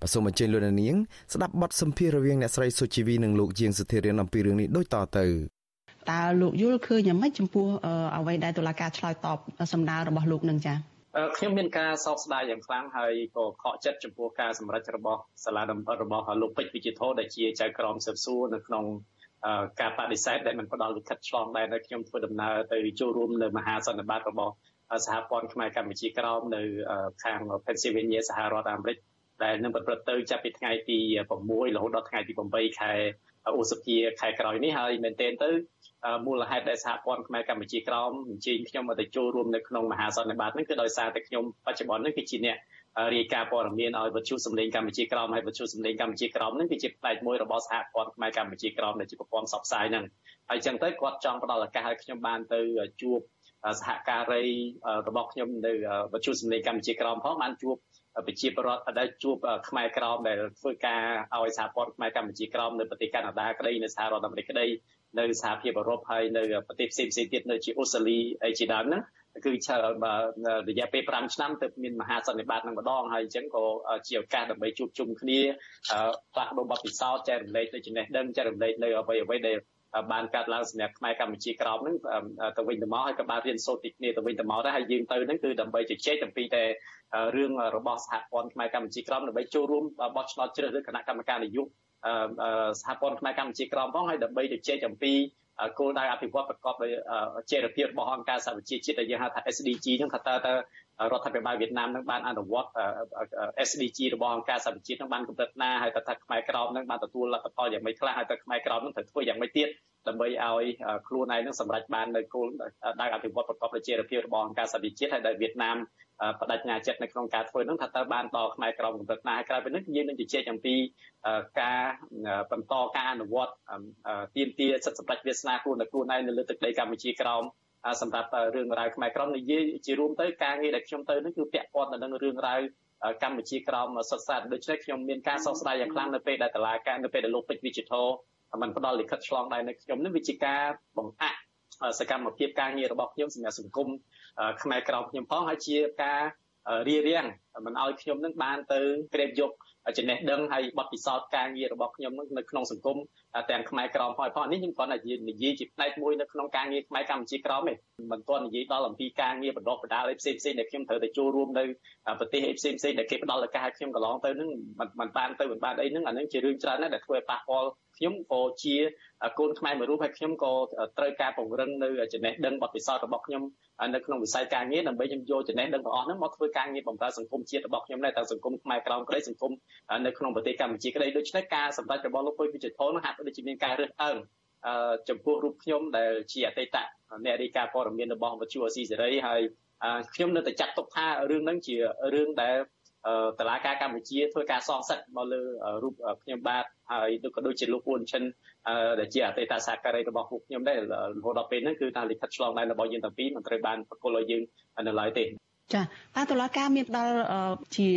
បសូមអញ្ជើញលោកនាងស្ដាប់បទសម្ភាសន៍រវាងអ្នកស្រីសុជីវីនិងលោកជាងសុធិរិនអំពីរឿងនេះដូចតទៅតើលោកយល់ឃើញយ៉ាងម៉េចចំពោះអ្វីដែលតុលាការឆ្លើយតបសម្ដៅរបស់លោកនឹងចា៎ខ្ញុំមានការសោកស្ដាយយ៉ាងខ្លាំងហើយក៏ខកចិត្តចំពោះការសម្រេចរបស់សាលាដំណើររបស់លោកពេជ្រវិជាធដែលជាចៅក្រមស៊ើបសួរនៅក្នុង ការបដិសេធដែលមិនផ្ដល់លិខិតឆ្លងដែនដែលខ្ញុំធ្វើដំណើរទៅចូលរួមនៅមហាសន្និបាតរបស់សហព័ន្ធខ្មែរកម្ពុជាក្រោមនៅខាង Pennsylvania សហរដ្ឋអាមេរិកដែលនឹងប្រព្រឹត្តទៅចាប់ពីថ្ងៃទី6រហូតដល់ថ្ងៃទី8ខែឧសភាខែក្រោយនេះហើយមែនទែនទៅមូលហេតុដែលសហព័ន្ធខ្មែរកម្ពុជាក្រោមអញ្ជើញខ្ញុំមកទៅចូលរួមនៅក្នុងមហាសន្និបាតនេះគឺដោយសារតែខ្ញុំបច្ចុប្បន្ននេះគឺជាអ្នក រាយការណ៍ព័ត៌មានឲ្យវិទ្យុសម្លេងកម្ពុជាក្រមហើយវិទ្យុសម្លេងកម្ពុជាក្រមនឹងគឺជាផ្នែកមួយរបស់សហព័ន្ធខ្មែរកម្ពុជាក្រមដែលជាប្រព័ន្ធផ្សព្វផ្សាយហ្នឹងហើយអញ្ចឹងទៅគាត់ចង់ផ្ដល់ឱកាសឲ្យខ្ញុំបានទៅជួបសហការីរបស់ខ្ញុំនៅវិទ្យុសម្លេងកម្ពុជាក្រមផងបានជួបប្រជាពលរដ្ឋដែលជួបខ្មែរក្រមដែលធ្វើការឲ្យសហព័ន្ធខ្មែរកម្ពុជាក្រមនៅប្រទេសកាណាដាក្តីនៅសហរដ្ឋអាមេរិកក្តីនៅសហភាពអឺរ៉ុបហើយនៅប្រទេសផ្សេងៗទៀតនៅជាអូស្ត្រាលីអីជាដើមហ្នឹង គឺរយៈពេល5ឆ្នាំទៅមានមហាសន្និបាតនឹងម្ដងហើយអញ្ចឹងក៏ជាឱកាសដើម្បីជួបជុំគ្នាផ្លាស់ប្ដូរបទពិសោធន៍ចែករំលែកនៅចំណេះដឹងចែករំលែកនៅអ្វីអ្វីដែលបានកាត់ឡើងសម្រាប់ខ្មែរកម្ពុជាក្រោមហ្នឹងទៅវិញទៅមកហើយក៏បានរៀនសូត្រពីគ្នាទៅវិញទៅមកដែរហើយយើងទៅហ្នឹងគឺដើម្បីជជែកអំពីតែរឿងរបស់សហព័ន្ធខ្មែរកម្ពុជាក្រោមដើម្បីចូលរួមបោះឆ្នោតជ្រើសរើសគណៈកម្មការនយោបាយសហព័ន្ធខ្មែរកម្ពុជាក្រោមផងហើយដើម្បីជជែកអំពី គោលដៅអភិវឌ្ឍប្រកបដោយចីរភាពរបស់អង្គការសហប្រជាជាតិដែលយើងហៅថា SDG ហ្នឹងថាតើតើរដ្ឋាភិបាលវៀតណាមនឹងបានអនុវត្ត SDG របស់អង្គការសហប្រជាជាតិនឹងបានកម្រិតណាហើយតើថាខ្មែរក្រោមនឹងបានទទួលលទ្ធផលយ៉ាងម៉េចខ្លះហើយតើខ្មែរក្រោមនឹងត្រូវធ្វើយ៉ាងម៉េចទៀតដើម្បីឲ្យខ្លួនឯងនឹងសម្រេចបាននៅគោលដៅអភិវឌ្ឍប្រកបដោយចីរភាពរបស់អង្គការសហប្រជាជាតិហើយដែលវៀតណាម បដិញ្ញាចិត្តនៅក្នុងការធ្វើនឹងថាតើបានដល់ខ្មែរក្រមកម្រិតណាហើយក្រៅពីនេះយើងនឹងជជែកអំពីការបន្តការអនុវត្តទៀមទាសិទ្ធិសម្រេចវាសនាខ្លួននៅខ្លួនឯងនៅលើទឹកដីកម្ពុជាក្រមសម្រាប់រឿងរ៉ាវខ្មែរក្រមនិយាយជារួមទៅការងារដែលខ្ញុំទៅនេះគឺពាក់ព័ន្ធទៅនឹងរឿងរ៉ាវកម្ពុជាក្រមសុទ្ធសាធដូច្នេះខ្ញុំមានការសោកស្ដាយយ៉ាងខ្លាំងនៅពេលដែលតឡាការនៅពេលដែលលោកពេជ្រ Digital มันផ្ដល់លិខិតឆ្លងដែននៅខ្ញុំនេះវាជាការបង្អាក់សកម្មភាពការងាររបស់ខ្ញុំសម្រាប់សង្គម ខ្មែរក្រមខ្ញុំផងហើយជាការរៀបរៀងមិនឲ្យខ្ញុំនឹងបានទៅក្រេបយកចំណេះដឹងហើយបទពិសោធន៍ការងាររបស់ខ្ញុំនៅក្នុងសង្គមទាំងខ្មែរក្រមហើយផងនេះខ្ញុំគ្រាន់តែនិយាយជាផ្នែកមួយនៅក្នុងការងារខ្មែរកម្ពុជាក្រមទេមិនទាន់និយាយដល់អំពីការងារបណ្ដុះបណ្ដាលអីផ្សេងផ្សេងដែលខ្ញុំត្រូវតែចូលរួមនៅប្រទេសអីផ្សេងផ្សេងដែលគេផ្ដល់ឱកាសឲ្យខ្ញុំកន្លងទៅនឹងមិនបានទៅមិនបានអីហ្នឹងអានឹងជារឿងច្រើនណាស់ដែលធ្វើឲ្យប៉ះពាល់ ខ្ញុំក៏ជាកូនខ្មែរមួយរូបហើយខ្ញុំក៏ត្រូវការពង្រឹងនៅចំណេះដឹងបទពិសោធន៍របស់ខ្ញុំនៅក្នុងវិស័យការងារដើម្បីខ្ញុំយកចំណេះដឹងទាំងអស់ហ្នឹងមកធ្វើការងារបម្រើសង្គមជាតិរបស់ខ្ញុំដែរទាំងសង្គមខ្មែរក្រោមក្តីសង្គមនៅក្នុងប្រទេសកម្ពុជាក្តីដូច្នេះការសម្ដែងរបស់លោកពុយវិចិត្រហ្នឹងហាក់ដូចជាមានការរើសអើងចំពោះរូបខ្ញុំដែលជាអតីតអ្នករាយការណ៍ព័ត៌មានរបស់វិទ្យុអស៊ីសេរីហើយខ្ញុំនៅតែចាត់ទុកថារឿងហ្នឹងជារឿងដែល តឡាការកម្ពុជាធ្វើការសងសឹកមកលើរូបខ្ញុំបាទហើយក៏ដូចជាលោកពួនឈិនដែលជាអតីតសហការីរបស់ពួកខ្ញុំដែររហូតដល់ពេលហ្នឹងគឺតាមលិខិតឆ្លងដែនរបស់យើងទាំងពីរមិនត្រូវបានប្រគល់ឲ្យយើងនៅឡើយទេចាតើតុលាការមានផ្ដល់ជា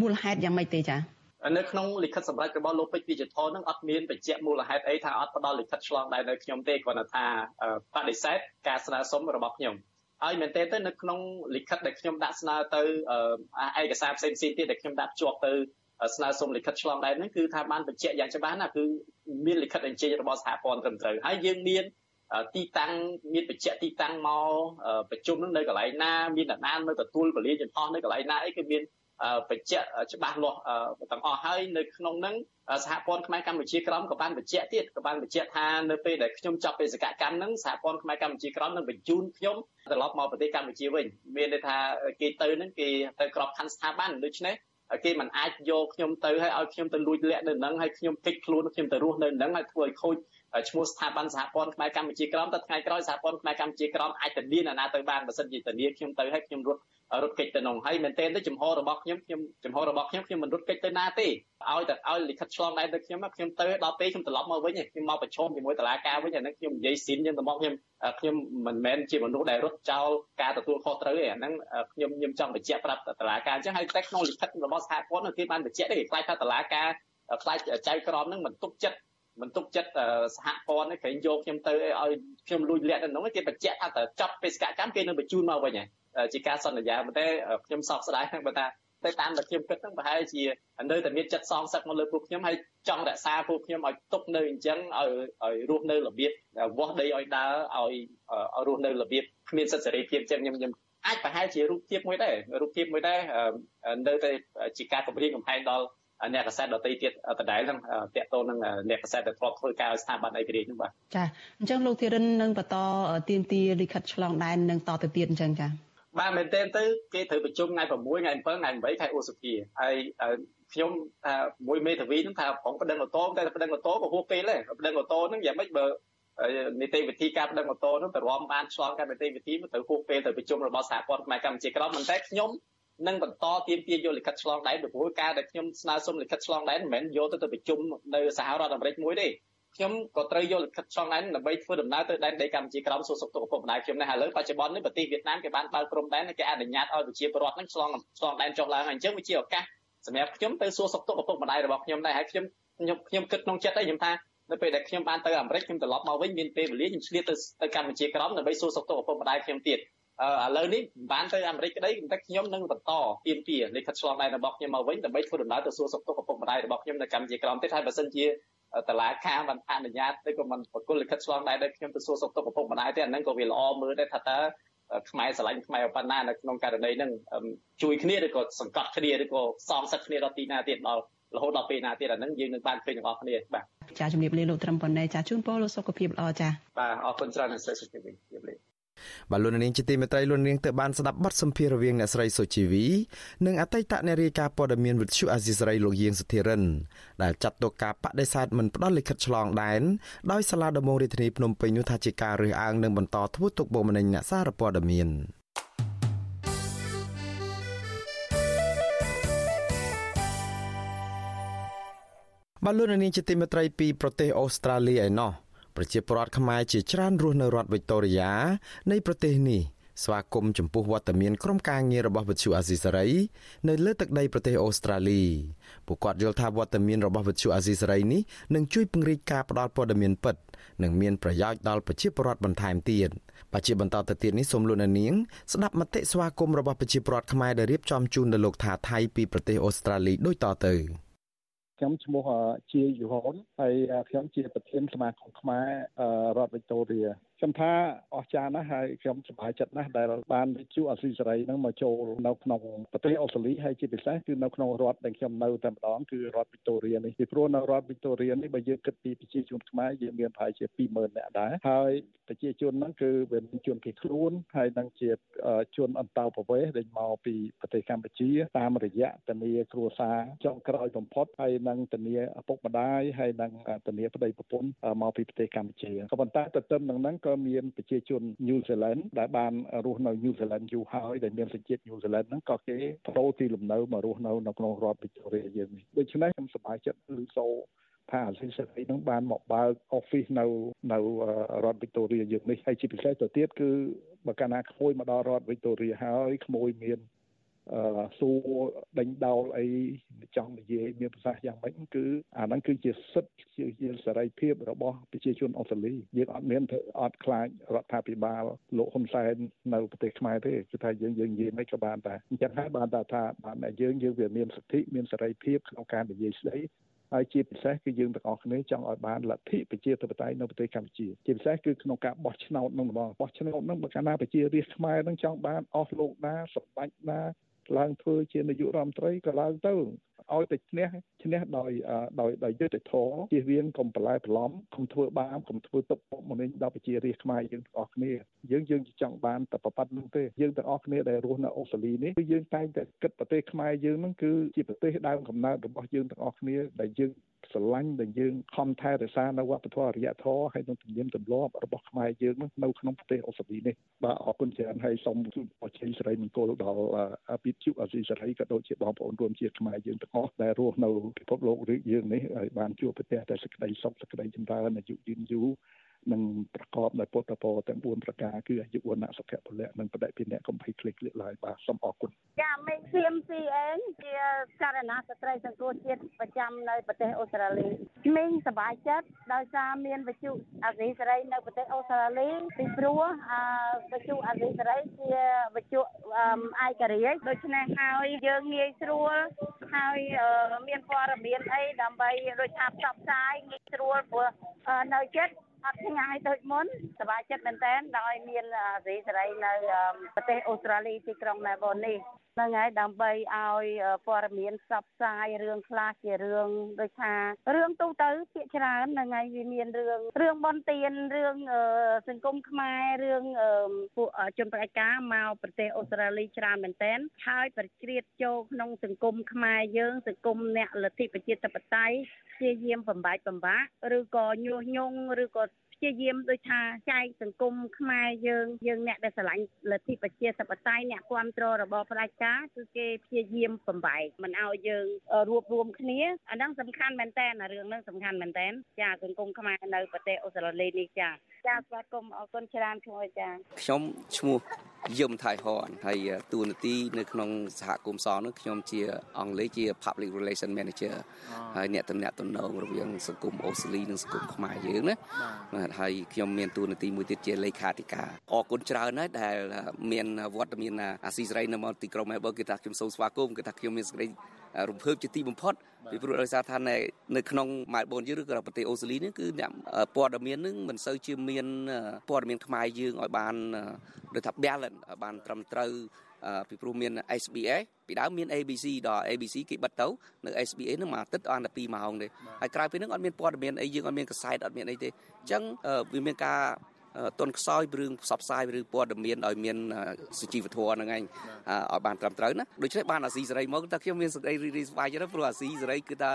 មូលហេតុយ៉ាងម៉េចទេចានៅក្នុងលិខិតសម្រាប់របស់លោកពេជ្រវិជធននឹងអត់មានបញ្ជាក់មូលហេតុអីថាអត់ផ្ដល់លិខិតឆ្លងដែននៅខ្ញុំទេគ្រាន់តែថាបដិសេធការស្នើសុំរបស់ខ្ញុំ ហើយមែនតើទៅនៅក្នុងលិខិតដែលខ្ញុំដាក់ស្នើទៅឯកសារផ្សេងៗទៀតដែលខ្ញុំដាក់ភ្ជាប់ទៅស្នើសុំលិខិតឆ្លងដែនហ្នឹងគឺថាបានបញ្ជាក់យ៉ាងច្បាស់ណាគឺមានលិខិតអញ្ជើញរបស់សហព័ន្ធត្រឹមត្រូវហើយយើងមានទីតាំងមានបញ្ជាក់ទីតាំងមកប្រជុំនឹងនៅកន្លែងណាមានអ្នកណានៅទទួលពលាយចំហនៅកន្លែងណាអីគឺមាន បញ្ជាក់ច្បាស់លាស់ទាំងអស់ហើយនៅក្នុងហ្នឹងសហព័ន្ធខ្មែរកម្ពុជាក្រមក៏បានបញ្ជាក់ទៀតក៏បានបញ្ជាក់ថានៅពេលដែលខ្ញុំចប់បេសកកម្មហ្នឹងសហព័ន្ធខ្មែរកម្ពុជាក្រមនឹងបញ្ជូនខ្ញុំត្រឡប់មកប្រទេសកម្ពុជាវិញមានន័យថាគេទៅហ្នឹងគេទៅក្របខ័ណ្ឌស្ថាប័នដូច្នេះគេមិនអាចយកខ្ញុំទៅហើយឲ្យខ្ញុំទៅលួចលាក់នៅហ្នឹងហើយខ្ញុំគេចខ្លួនខ្ញុំទៅរស់នៅហ្នឹងហើយធ្វើឲ្យខូចឈ្មោះស្ថាប័នសហព័ន្ធខ្មែរកម្ពុជាក្រមតែថ្ងៃក្រោយសហព័ន្ធខ្មែរកម្ពុជាក្រមអាចទៅមានអាណាទៅបានបើសិនជាធានាខ្ញុំទៅហើយខ្ញុំរត់ រត់គេចទៅក្នុងហើយមែនទែនទៅចំហរបស់ខ្ញុំខ្ញុំចំហរបស់ខ្ញុំខ្ញុំមិនរត់គេចទៅណាទេឲ្យតែឲ្យលិខិតឆ្លងដែនទៅខ្ញុំខ្ញុំទៅដល់ពេលខ្ញុំត្រឡប់មកវិញខ្ញុំមកប្រឈមជាមួយតុលាការវិញអានេះខ្ញុំនិយាយស៊ីនយើងទៅមកខ្ញុំខ្ញុំមិនមែនជាមនុស្សដែលរត់ចោលការទទួលខុសត្រូវទេអាហ្នឹងខ្ញុំខ្ញុំចង់បញ្ជាក់ប្រាប់តុលាការអញ្ចឹងហើយតែក្នុងលិខិតរបស់សហព័ន្ធគេបានបញ្ជាក់ទេគេខ្លាចថាតុលាការខ្លាចចៅក្រមហ្នឹងមិនទុកចិត្តមិនទុកចិត្តសហព័ន្ធគេយកខ្ញុំទៅឲ្យខ្ញុំលួចលាក់ទៅហ្នឹងគេបញ្ជាក់ថាតើចាប់បេសកកម្មគេនឹងបញ្ជូនមកវិញហើយ ជាការសន្យាប៉ុន្តែខ្ញុំសោកស្ដាយហ្នឹងបើថាតែតាមដែលខ្ញុំគិតហ្នឹងប្រហែលជានៅតែមានចិត្តសងសឹកមកលើពួកខ្ញុំហើយចង់រក្សាពួកខ្ញុំឲ្យទុកនៅអញ្ចឹងឲ្យឲ្យរស់នៅរបៀបវាស់ដីឲ្យដើរឲ្យឲ្យរស់នៅរបៀបគ្មានសិទ្ធិសេរីភាពអញ្ចឹងខ្ញុំខ្ញុំអាចប្រហែលជារូបភាពមួយដែររូបភាពមួយដែរនៅតែជាការគម្រាមកំហែងដល់អ្នកកសែតដទៃទៀតដដែលហ្នឹងតាក់ទងនឹងអ្នកកសែតដែលធ្លាប់ធ្វើការឲ្យស្ថាប័នឯករាជ្យហ្នឹងបាទចាអញ្ចឹងលោកធីរិននឹងបន្តទៀមទីលិខិតឆ្លងដែននឹងតទៅទៀតអញ្ចឹងចា បាទមែនទែនទៅគេត្រូវប្រជុំថ្ងៃ6ថ្ងៃ7ថ្ងៃ8ខែឧសភាហើយខ្ញុំថាមួយមេធាវីហ្នឹងថាប្រងប្តឹងអូតូតែប្តឹងអូតូក៏ហួសពេលដែរប្តឹងអូតូហ្នឹងយ៉ាងម៉េចបើនីតិវិធីការប្តឹងអូតូហ្នឹងទៅរំបានឆ្លងការនីតិវិធីទៅហួសពេលទៅប្រជុំរបស់សហព័ន្ធខ្មែរកម្ពុជាក្រមប៉ុន្តែខ្ញុំនឹងបន្តទៀមទាយកលិខិតឆ្លងដែនពីព្រោះការដែលខ្ញុំស្នើសុំលិខិតឆ្លងដែនមិនមែនយកទៅទៅប្រជុំនៅសហរដ្ឋអាមេរិកមួយទេ ខ្ញុំក៏ត្រូវយកលិខិតឆ្លងដែនដើម្បីធ្វើដំណើរទៅដែនដីកម្ពុជាក្រោមសួរសុខទុក្ខឪពុកម្ដាយខ្ញុំដែរហើយឥឡូវបច្ចុប្បន្ននេះប្រទេសវៀតណាមគេបានបើកព្រំដែនគេអនុញ្ញាតឲ្យប្រជាពលរដ្ឋនឹងឆ្លងឆ្លងដែនចុះឡើងហើយអញ្ចឹងវាជាឱកាសសម្រាប់ខ្ញុំទៅសួរសុខទុក្ខឪពុកម្ដាយរបស់ខ្ញុំដែរហើយខ្ញុំខ្ញុំខ្ញុំគិតក្នុងចិត្តដែរខ្ញុំថានៅពេលដែលខ្ញុំបានទៅអាមេរិកខ្ញុំត្រឡប់មកវិញមានពេលវេលាខ្ញុំឆ្លៀតទៅទៅកម្ពុជាក្រោមដើម្បីសួរសុខទុក្ខឪពុកម្ដាយខ្ញុំទៀតឥឡូវនេះមិនបានទៅអាមេរិកក្តីតែខ្ញុំនឹងបន្តទៀមទាលិខិតឆ្លងដែនរបស់ខ្ញុំមកវិញដើម្បីធ្វើដំណើរទៅសួរសុខទុក្ខឪពុកម្ដាយរបស់ខ្ញុំនៅកម្ពុជាក្រោមទៀតហើយបើសិនជា តឡាការបានអនុញ្ញាតទៅក៏មិនប្រគល់លិខិតឆ្លងដែនដល់ខ្ញុំទៅសួរសុខទុក្ខឪពុកម្ដាយទេអាហ្នឹងក៏វាល្អមើលដែរថាតើខ្មែរស្រឡាញ់ខ្មែរប៉ុណ្ណានៅក្នុងករណីហ្នឹងជួយគ្នាឬក៏សង្កត់គ្នាឬក៏សំសឹកគ្នាដល់ទីណាទៀតដល់រហូតដល់ពេលណាទៀតអាហ្នឹងយើងនឹងបានឃើញទាំងអស់គ្នាបាទចាជំរាបលាលោកត្រឹមប៉ុណ្ណេះចាជូនពរលោកសុខភាពល្អចាបាទអរគុណច្រើនអ្នកស្រីសុខភាពជំរាបលា បាទលោកនាងជាទីមេត្រីលោកនាងទៅបានស្ដាប់បទសម្ភាសន៍រវាងអ្នកស្រីសុជីវីនិងអតីតអ្នករាយការណ៍ព័ត៌មានវិទ្យុអាស៊ីសេរីលោកយាងសុធិរិនដែលចាត់ទុកការបដិសេធមិនផ្ដល់លិខិតឆ្លងដែនដោយសាលាដំបងរាជធានីភ្នំពេញនោះថាជាការរើសអើងនិងបន្តធ្វើទុកបុកម្នេញអ្នកសារព័ត៌មានបាទលោកនាងជាទីមេត្រីពីប្រទេសអូស្ត្រាលីឯណោះ ប្រជាពលរដ្ឋខ្មែរជាច្រើនរស់នៅរដ្ឋវីកតូរីយ៉ានៃប្រទេសនេះស្វាគមន៍ចំពោះវត្តមានក្រុមការងាររបស់វិទ្យុអាស៊ីសេរីនៅលើទឹកដីប្រទេសអូស្ត្រាលីពួកគាត់យល់ថាវត្តមានរបស់វិទ្យុអាស៊ីសេរីនេះនឹងជួយពង្រីកការផ្តល់ព័ត៌មានពិតនិងមានប្រយោជន៍ដល់ប្រជាពលរដ្ឋបន្ថែមទៀតបាទជាបន្តទៅទៀតនេះសូមលោកនាងស្ដាប់មតិស្វាគមន៍របស់ប្រជាពលរដ្ឋខ្មែរដែលរៀបចំជូនដល់លោកថាថៃពីប្រទេសអូស្ត្រាលីដូចតទៅ។ ខ្ញុំឈ្មោះជាយូហុនហើយខ្ញុំជាប្រធានសមាគមខ្មែររដ្ឋវិកតូរី ខ្ញុំថាអស្ចារ្យណាស់ហើយខ្ញុំសប្បាយចិត្តណាស់ដែលបានវិទ្យុអស៊ីសេរីនឹងមកចូលនៅក្នុងប្រទេសអូស្ត្រាលីហើយជាពិសេសគឺនៅក្នុងរដ្ឋដែលខ្ញុំនៅតែម្ដងគឺរដ្ឋវីកតូរីនេះពីព្រោះនៅរដ្ឋវីកតូរីនេះបើយើងគិតពីប្រជាជនខ្មែរយើងមានប្រហែលជា20000នាក់ដែរហើយប្រជាជនហ្នឹងគឺវាមានជនភៀសខ្លួនហើយនឹងជាជនអន្តោប្រវេសន៍ដែលមកពីប្រទេសកម្ពុជាតាមរយៈធានាគ្រួសារចុងក្រោយបំផុតហើយនឹងធានាឪពុកម្ដាយហើយនឹងធានាប្តីប្រពន្ធមកពីប្រទេសកម្ពុជាក៏ប៉ុន្តែទន្ទឹមនឹងហ្នឹងក៏មានប្រជាជនញូហ្សេឡង់ដែលបានរស់នៅញូហ្សេឡង់យូរហើយដែលមានសញ្ជាតិញូហ្សេឡង់ហ្នឹងក៏គេប្រូទីលំនៅមករស់នៅនៅក្នុងរដ្ឋវីកតូរីយើងនេះដូច្នេះខ្ញុំសប្បាយចិត្តឮសូរថាអាស៊ីសេរីនឹងបានមកបើក office នៅនៅរដ្ឋវីកតូរីយើងនេះហើយជាពិសេសទៅទៀតគឺបើកាលណាក្មួយមកដល់រដ្ឋវីកតូរីហើយក្មួយមានអឺ សួរដេញដោលអីចង់និយាយមានប្រសាសន៍យ៉ាងម៉េចគឺអាហ្នឹងគឺជាសិទ្ធិជាសេរីភាពរបស់ប្រជាជនអូស្ត្រាលីយើងអត់មានធ្វើអត់ខ្លាចរដ្ឋាភិបាលលោកហ៊ុនសែននៅប្រទេសខ្មែរទេគឺថាយើងយើងនិយាយមិនក៏បានដែរអញ្ចឹងហើយបានថាថាបានតែយើងយើងវាមានសិទ្ធិមានសេរីភាពក្នុងការនិយាយស្ដីហើយជាពិសេសគឺយើងទាំងអស់គ្នាចង់ឲ្យបានលទ្ធិប្រជាធិបតេយ្យនៅប្រទេសកម្ពុជាជាពិសេសគឺក្នុងការបោះឆ្នោតនឹងម្ដងបោះឆ្នោតនឹងបើកាលណាប្រជារាស្ត្រខ្មែរនឹងចង់បានអស់លោកណាសម្ដេចណា ឡើងធ្វើជានាយករដ្ឋមន្ត្រីក៏ឡើងទៅឲ្យតែឈ្នះឈ្នះដោយដោយដោយយុត្តិធម៌ជៀសវាងកុំបន្លែបន្លំកុំធ្វើបាបកុំធ្វើទុកបុកម្នេញដល់ប្រជារាស្ត្រខ្មែរយើងទាំងអស់គ្នាយើងយើងចង់បានតែប្រប៉ាត់នោះទេយើងទាំងអស់គ្នាដែលរស់នៅអូស្ត្រាលីនេះគឺយើងតែងតែគិតប្រទេសខ្មែរយើងហ្នឹងគឺជាប្រទេសដើមកំណើតរបស់យើងទាំងអស់គ្នាដែលយើងស្រឡាញ់ដែលយើងខំថែរក្សានៅវប្បធម៌អរិយធម៌ហើយនឹងទំនៀមទម្លាប់របស់ខ្មែរយើងនៅក្នុងប្រទេសអូស្ត្រាលីនេះបាទអរគុណច្រើនហើយសូមជូនអរជ័យសេរីមង្គលដល់ពិជុអាស៊ីសេរីក៏ដូចជាបងប្អូនរួមជាតិខ្មែរយើងទាំងអស់ដែលរស់នៅពិភពលោកយើងនេះឲ្យបានជួបប្រទេសតែសេចក្តីសុខសេចក្តីចម្រើនអាយុយឺនយូរ និងប្រកបដោយពុទ្ធពរទាំង4ប្រការគឺអាយុវណ្ណៈសុខៈពលៈនិងបដិភិនៈកំភៃคลิกលាកឡើយបាទសូមអរគុណចាមេឃសៀមស៊ីអេងជាករណីស្ត្រីសង្គមជាតិប្រចាំនៅប្រទេសអូស្ត្រាលីក្មេងសប្បាយចិត្តដោយសារមានវិទ្យុអាស៊ីសេរីនៅប្រទេសអូស្ត្រាលីពីព្រោះវិទ្យុអាស៊ីសេរីជាវិទ្យុឯករាជ្យដូច្នេះហើយយើងងាយស្រួលហើយមានព័ត៌មានអីដើម្បីដូចថាផ្សព្វផ្សាយងាយស្រួលព្រោះនៅចិត្ត អត់ឆ្ងាយដូចមុនសប្បាយចិត្តមែនតើដោយមានសេរីសេរីនៅប្រទេសអូស្ត្រាលីទីក្រុងមែលប៊ននេះ ហ្នឹងហើយដើម្បីឲ្យព័ត៌មានផ្សព្វផ្សាយរឿងខ្លះជារឿងដូចថារឿងទូទៅភាគច្រើនហ្នឹងហើយវាមានរឿងរឿងបនទៀនរឿងសង្គមខ្មែររឿងពួកជនប្រតិការមកប្រទេសអូស្ត្រាលីច្រើនមែនទែនហើយប្រជ្រៀតចូលក្នុងសង្គមខ្មែរយើងសង្គមអ្នកលទ្ធិប្រជាធិបតេយ្យព្យាយាមបំបែកបំបាក់ឬក៏ញុះញង់ឬក៏ ព្យាយាមដូចថាចែកសង្គមខ្មែរយើងយើងអ្នកដែលស្រឡាញ់លទ្ធិប្រជាធិបតេយ្យអ្នកគ្រប់គ្រងរបបផ្ដាច់ការគឺគេព្យាយាមបំបែកមិនឲ្យយើងរួបរวมគ្នាអាហ្នឹងសំខាន់មែនតើរឿងហ្នឹងសំខាន់មែនតើចាសង្គមខ្មែរនៅប្រទេសអូស្ត្រាលីនេះចាចាស្វាគមន៍អរគុណច្រើនឈ្មោះអាចារ្យខ្ញុំឈ្មោះ យឹមថៃហនហើយតួនាទីនៅក្នុងសហគមន៍សនោះខ្ញុំជាអង់គ្លេសជា Public Relation Manager ហើយអ្នកតំណាក់តំណងរវាងសង្គមអូស្ត្រាលីនិងសង្គមខ្មែរយើងណាបាទហើយខ្ញុំមានតួនាទីមួយទៀតជាលេខាធិការអរគុណច្រើនហើយដែលមានវត្តមានអាស៊ីសេរីនៅមកទីក្រុងមែលប៊នគេថាខ្ញុំសូមស្វាគមន៍គេថាខ្ញុំមានសេចក្តី រំភើបជាទីបំផុតពីព្រោះដោយសារថានៅក្នុងម៉ែលប៊នយើងឬក៏ប្រទេសអូស្ត្រាលីនេះគឺអ្នកព័ត៌មាននឹងមិនសូវជាមានព័ត៌មានខ្មែរយើងឲ្យបានដូចថា balance បានត្រឹមត្រូវពីព្រោះមាន SBS ពីដើមមាន ABC ដល់ ABC គេបិទទៅនៅ SBS នឹងមួយអាទិត្យអត់តែ2ម៉ោងទេហើយក្រៅពីនឹងអត់មានព័ត៌មានអីយើងអត់មានកសែតអត់មានអីទេអញ្ចឹងវាមានការ ទុនខ្សោយរឿងផ្សព្វផ្សាយឬព័ត៌មានឲ្យមានសុជីវធម៌ហ្នឹងឯងឲ្យបានត្រឹមត្រូវណាដូច្នេះបានអាស៊ីសេរីមកតែខ្ញុំមានសេចក្តីរីករាយសប្បាយចិត្តព្រោះអាស៊ីសេរីគឺថា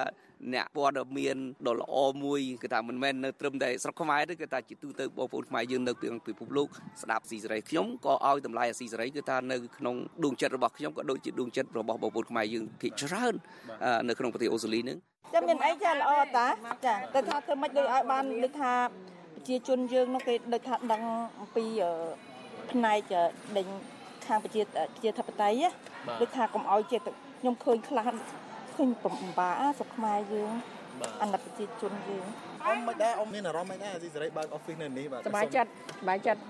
អ្នកព័ត៌មានដ៏ល្អមួយគឺថាមិនមែននៅត្រឹមតែស្រុកខ្មែរទេគឺថាជាទូទៅបងប្អូនខ្មែរយើងនៅពិភពលោកស្ដាប់ស៊ីសេរីខ្ញុំក៏ឲ្យតម្លៃអាស៊ីសេរីគឺថានៅក្នុងដួងចិត្តរបស់ខ្ញុំក៏ដូចជាដួងចិត្តរបស់បងប្អូនខ្មែរយើងភាគច្រើននៅក្នុងប្រទេសអូស្ត្រាលីនឹងចាំមានអីចាល្អតាចាតែថាធ្វើម៉េចដូចឲ្យបានដូចថា ប្រជាជនយើងនោះគេដូចថាដឹងអំពីផ្នែកដេញខាងប្រជាជាធិបតេយ្យដូចថាកុំឲ្យជាខ្ញុំឃើញខ្លះឃើញបំបាស្រុកខ្មែរយើងអាណិតប្រជាជនយើងអ៊ំមិនដែរអ៊ំមានអារម្មណ៍មិនដែរអាស៊ីសេរីបើកអอฟហ្វិសនៅនេះបាទសប្បាយចិត្តសប្បាយចិត្ត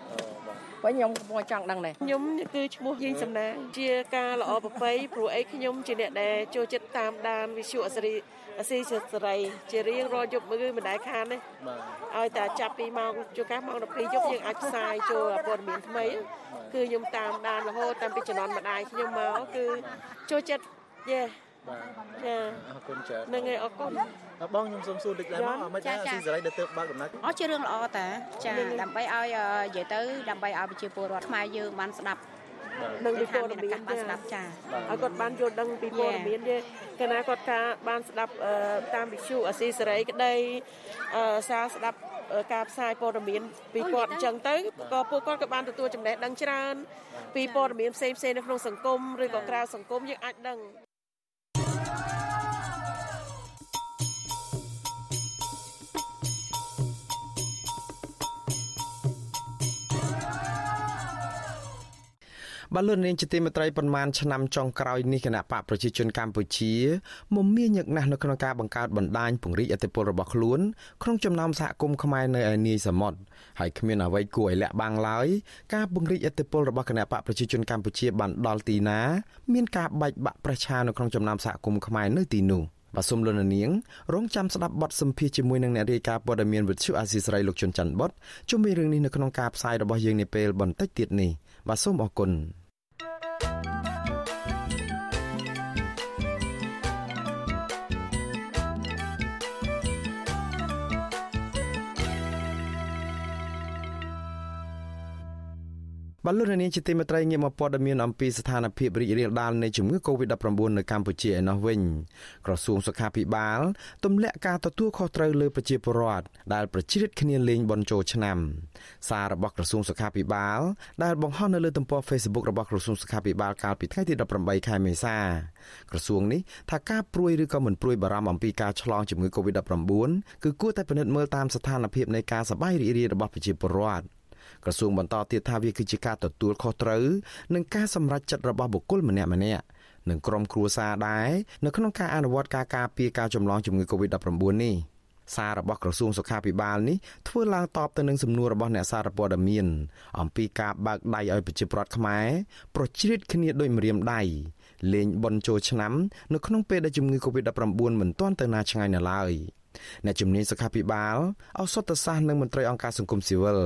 ព្រោះខ្ញុំកំពុងចង់ដឹងដែរខ្ញុំគឺឈ្មោះយីសំណាងជាការល្អប្រពៃព្រោះអីខ្ញុំជាអ្នកដែលចូលចិត្តតាមដានវិទ្យុអសេរី អស៊ីសេរីជារៀងរាល់យប់គឺមិនដែលខានទេឲ្យតែចាប់ពីម៉ោងជួកាសម៉ោង12យប់យើងអាចផ្សាយចូលព័ត៌មានថ្មី គឺខ្ញុំតាមដានរហូតតាំងពីជំនាន់ម្ដាយខ្ញុំមកគឺចូលចិត្តយេបាទចាអរគុណច្រើននឹងឯងអរគុណបងខ្ញុំសូមសួរតិចដែរមកមិនដែរអាស៊ីសេរីដែលទៅបើកដំណើរអស់ជារឿងល្អតាចាដើម្បីឲ្យនិយាយទៅដើម្បីឲ្យប្រជាពលរដ្ឋខ្មែរយើងបានស្ដាប់ នឹងពីព័ត៌មានបានស្ដាប់ចាឲ្យគាត់បានយល់ដឹងពីព័ត៌មានទេកាលណាគាត់ការបានស្ដាប់តាមវិទ្យុអាស៊ីសេរីក្តីសារស្ដាប់ការផ្សាយព័ត៌មានពីគាត់អញ្ចឹងទៅក៏ពួកគាត់ក៏បានទទួលចំណេះដឹងច្រើនពីព័ត៌មានផ្សេងផ្សេងនៅក្នុងសង្គមឬក៏ក្រៅសង្គមយើងអាចដឹង បាទលោកនាងជាទីមេត្រីប៉ុន្មានឆ្នាំចុងក្រោយនេះគណៈបកប្រជាជនកម្ពុជាមមាញឹកណាស់នៅក្នុងការបង្កើតបណ្ដាញពង្រីកអធិបុលរបស់ខ្លួនក្នុងចំណោមសហគមន៍ខ្មែរនៅឯនាយសមុទ្រហើយគ្មានអ្វីគួរឲ្យលាក់បាំងឡើយការពង្រីកអធិបុលរបស់គណៈបកប្រជាជនកម្ពុជាបានដល់ទីណា មានការបែកបាក់ប្រឆានៅក្នុងចំណោមសហគមន៍ខ្មែរនៅទីនោះបាទសូមលោកនាងរងចាំស្ដាប់បទសម្ភាសជាមួយនឹងអ្នករាយការណ៍ព័ត៌មានវិទ្យុអាស៊ីសេរីលោកជុនច័ន្ទបុតជុំវិញរឿងនេះនៅក្នុងការផ្សាយរបស់យើងនាពេលបន្តិចទៀតនេះបាទសូមអរគុណ Thank you បលូននាងជាទីមេត្រីងាកមកព័ត៌មានអំពីស្ថានភាពរីករាលដាលនៃជំងឺ Covid-19 នៅកម្ពុជាឯណោះវិញក្រសួងសុខាភិបាលទម្លាក់ការទទួលខុសត្រូវលើប្រជាពលរដ្ឋដែលប្រជ្រៀតគ្នាលេងបន់ជោឆ្នាំសាររបស់ក្រសួងសុខាភិបាលដែលបង្ហោះនៅលើទំព័រ Facebook របស់ក្រសួងសុខាភិបាលកាលពីថ្ងៃទី18ខែមេសាក្រសួងនេះថាការព្រួយឬក៏មិនព្រួយបារម្ភអំពីការឆ្លងជំងឺ Covid-19 គឺគួរតែពិនិត្យមើលតាមស្ថានភាពនៃការសប្បាយរីករាយរបស់ប្រជាពលរដ្ឋ ក្រសួងបន្តទៀតថាវាគឺជាការទទួលខុសត្រូវនិងការសម្រេចចិត្តរបស់បុគ្គលម្នាក់ម្នាក់និងក្រុមគ្រួសារដែរនៅក្នុងការអនុវត្តការការពារការចម្លងជំងឺ Covid-19 នេះសាររបស់ក្រសួងសុខាភិបាលនេះធ្វើឡើងតបទៅនឹងសំណួររបស់អ្នកសារព័ត៌មានអំពីការបើកដៃឲ្យប្រជាពលរដ្ឋខ្មែរប្រជ្រៀតគ្នាដោយម្រាមដៃលេងបន់ចូលឆ្នាំ នៅក្នុងពេលដែលជំងឺ Covid-19 មិនទាន់ទៅណាឆ្ងាយនៅឡើយ។ អ្នកជំនាញសុខាភិបាលឱសថសាស្ត្រនិងមន្ត្រីអង្គការសង្គមស៊ីវិល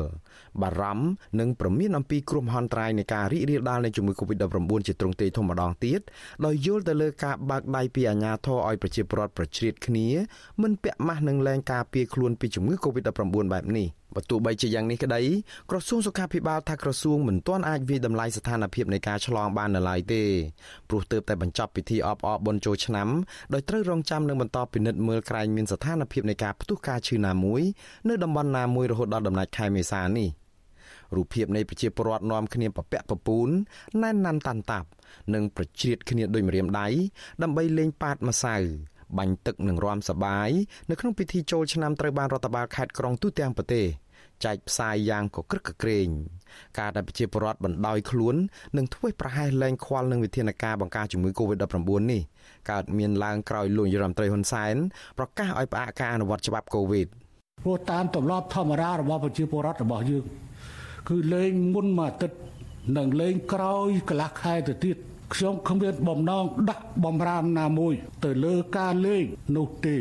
បារម្ភនិងប្រមានអំពីគ្រោះមហន្តរាយនៃការរីករាលដាលនៃជំងឺ Covid-19 ជាទ្រង់ទ្រាយធំម្ដងទៀតដោយយល់ទៅលើការបើកដៃពីអាជ្ញាធរឲ្យប្រជាពលរដ្ឋប្រជ្រៀតគ្នាមិនពាក់ម៉ាស់និងលែងការពារខ្លួនពីជំងឺ Covid-19 បែបនេះបើទោះបីជាយ៉ាងនេះក្តីក្រសួងសុខាភិបាលថាក្រសួងមិនទាន់អាចវិតម្លៃស្ថានភាពនៃការឆ្លងបាននៅឡើយទេព្រោះទើបតែបញ្ចប់ពិធីអបអរបុណ្យចូលឆ្នាំដោយត្រូវរងចាំនឹងបន្តពិនិត្យមើលក្រែងមានស្ថានភាពនៃការផ្ទុះការឈឺណាមួយនៅតំបន់ណាមួយរហូតដល់ដំណាច់ខែមេសានេះរូបភាពនៃប្រជាពលរដ្ឋនាំគ្នាពពាក់ពពូនណែនណាន់តាន់តាប់ និងប្រជ្រៀតគ្នាដោយម្រាមដៃដើម្បីលេងប៉ាតម្សៅ បាញ់ទឹកនិងរាំសបាយនៅក្នុងពិធីចូលឆ្នាំត្រូវបានរដ្ឋបាលខេត្តក្រុងទូទាំងប្រទេសចែកផ្សាយយ៉ាងកក្រឹកកក្រែងការដែលប្រជាពលរដ្ឋបណ្ដោយខ្លួននិងធ្វើប្រហែសលែងខ្វល់នឹងវិធានការបង្ការជំងឺ Covid-19 នេះកើតមានឡើងក្រោយលោកនាយរដ្ឋមន្ត្រីហ៊ុនសែនប្រកាសឲ្យផ្អាកការអនុវត្តច្បាប់ Covid ព្រោះតាមទម្លាប់ធម្មតារបស់ប្រជាពលរដ្ឋរបស់យើងគឺលេងមុនមួយអាទិត្យនិងលេងក្រោយកន្លះខែទៅទៀត ខ្ញុំគ្មានបំណងដាក់បំរាមណាមួយ ទៅលើការលេងនោះទេ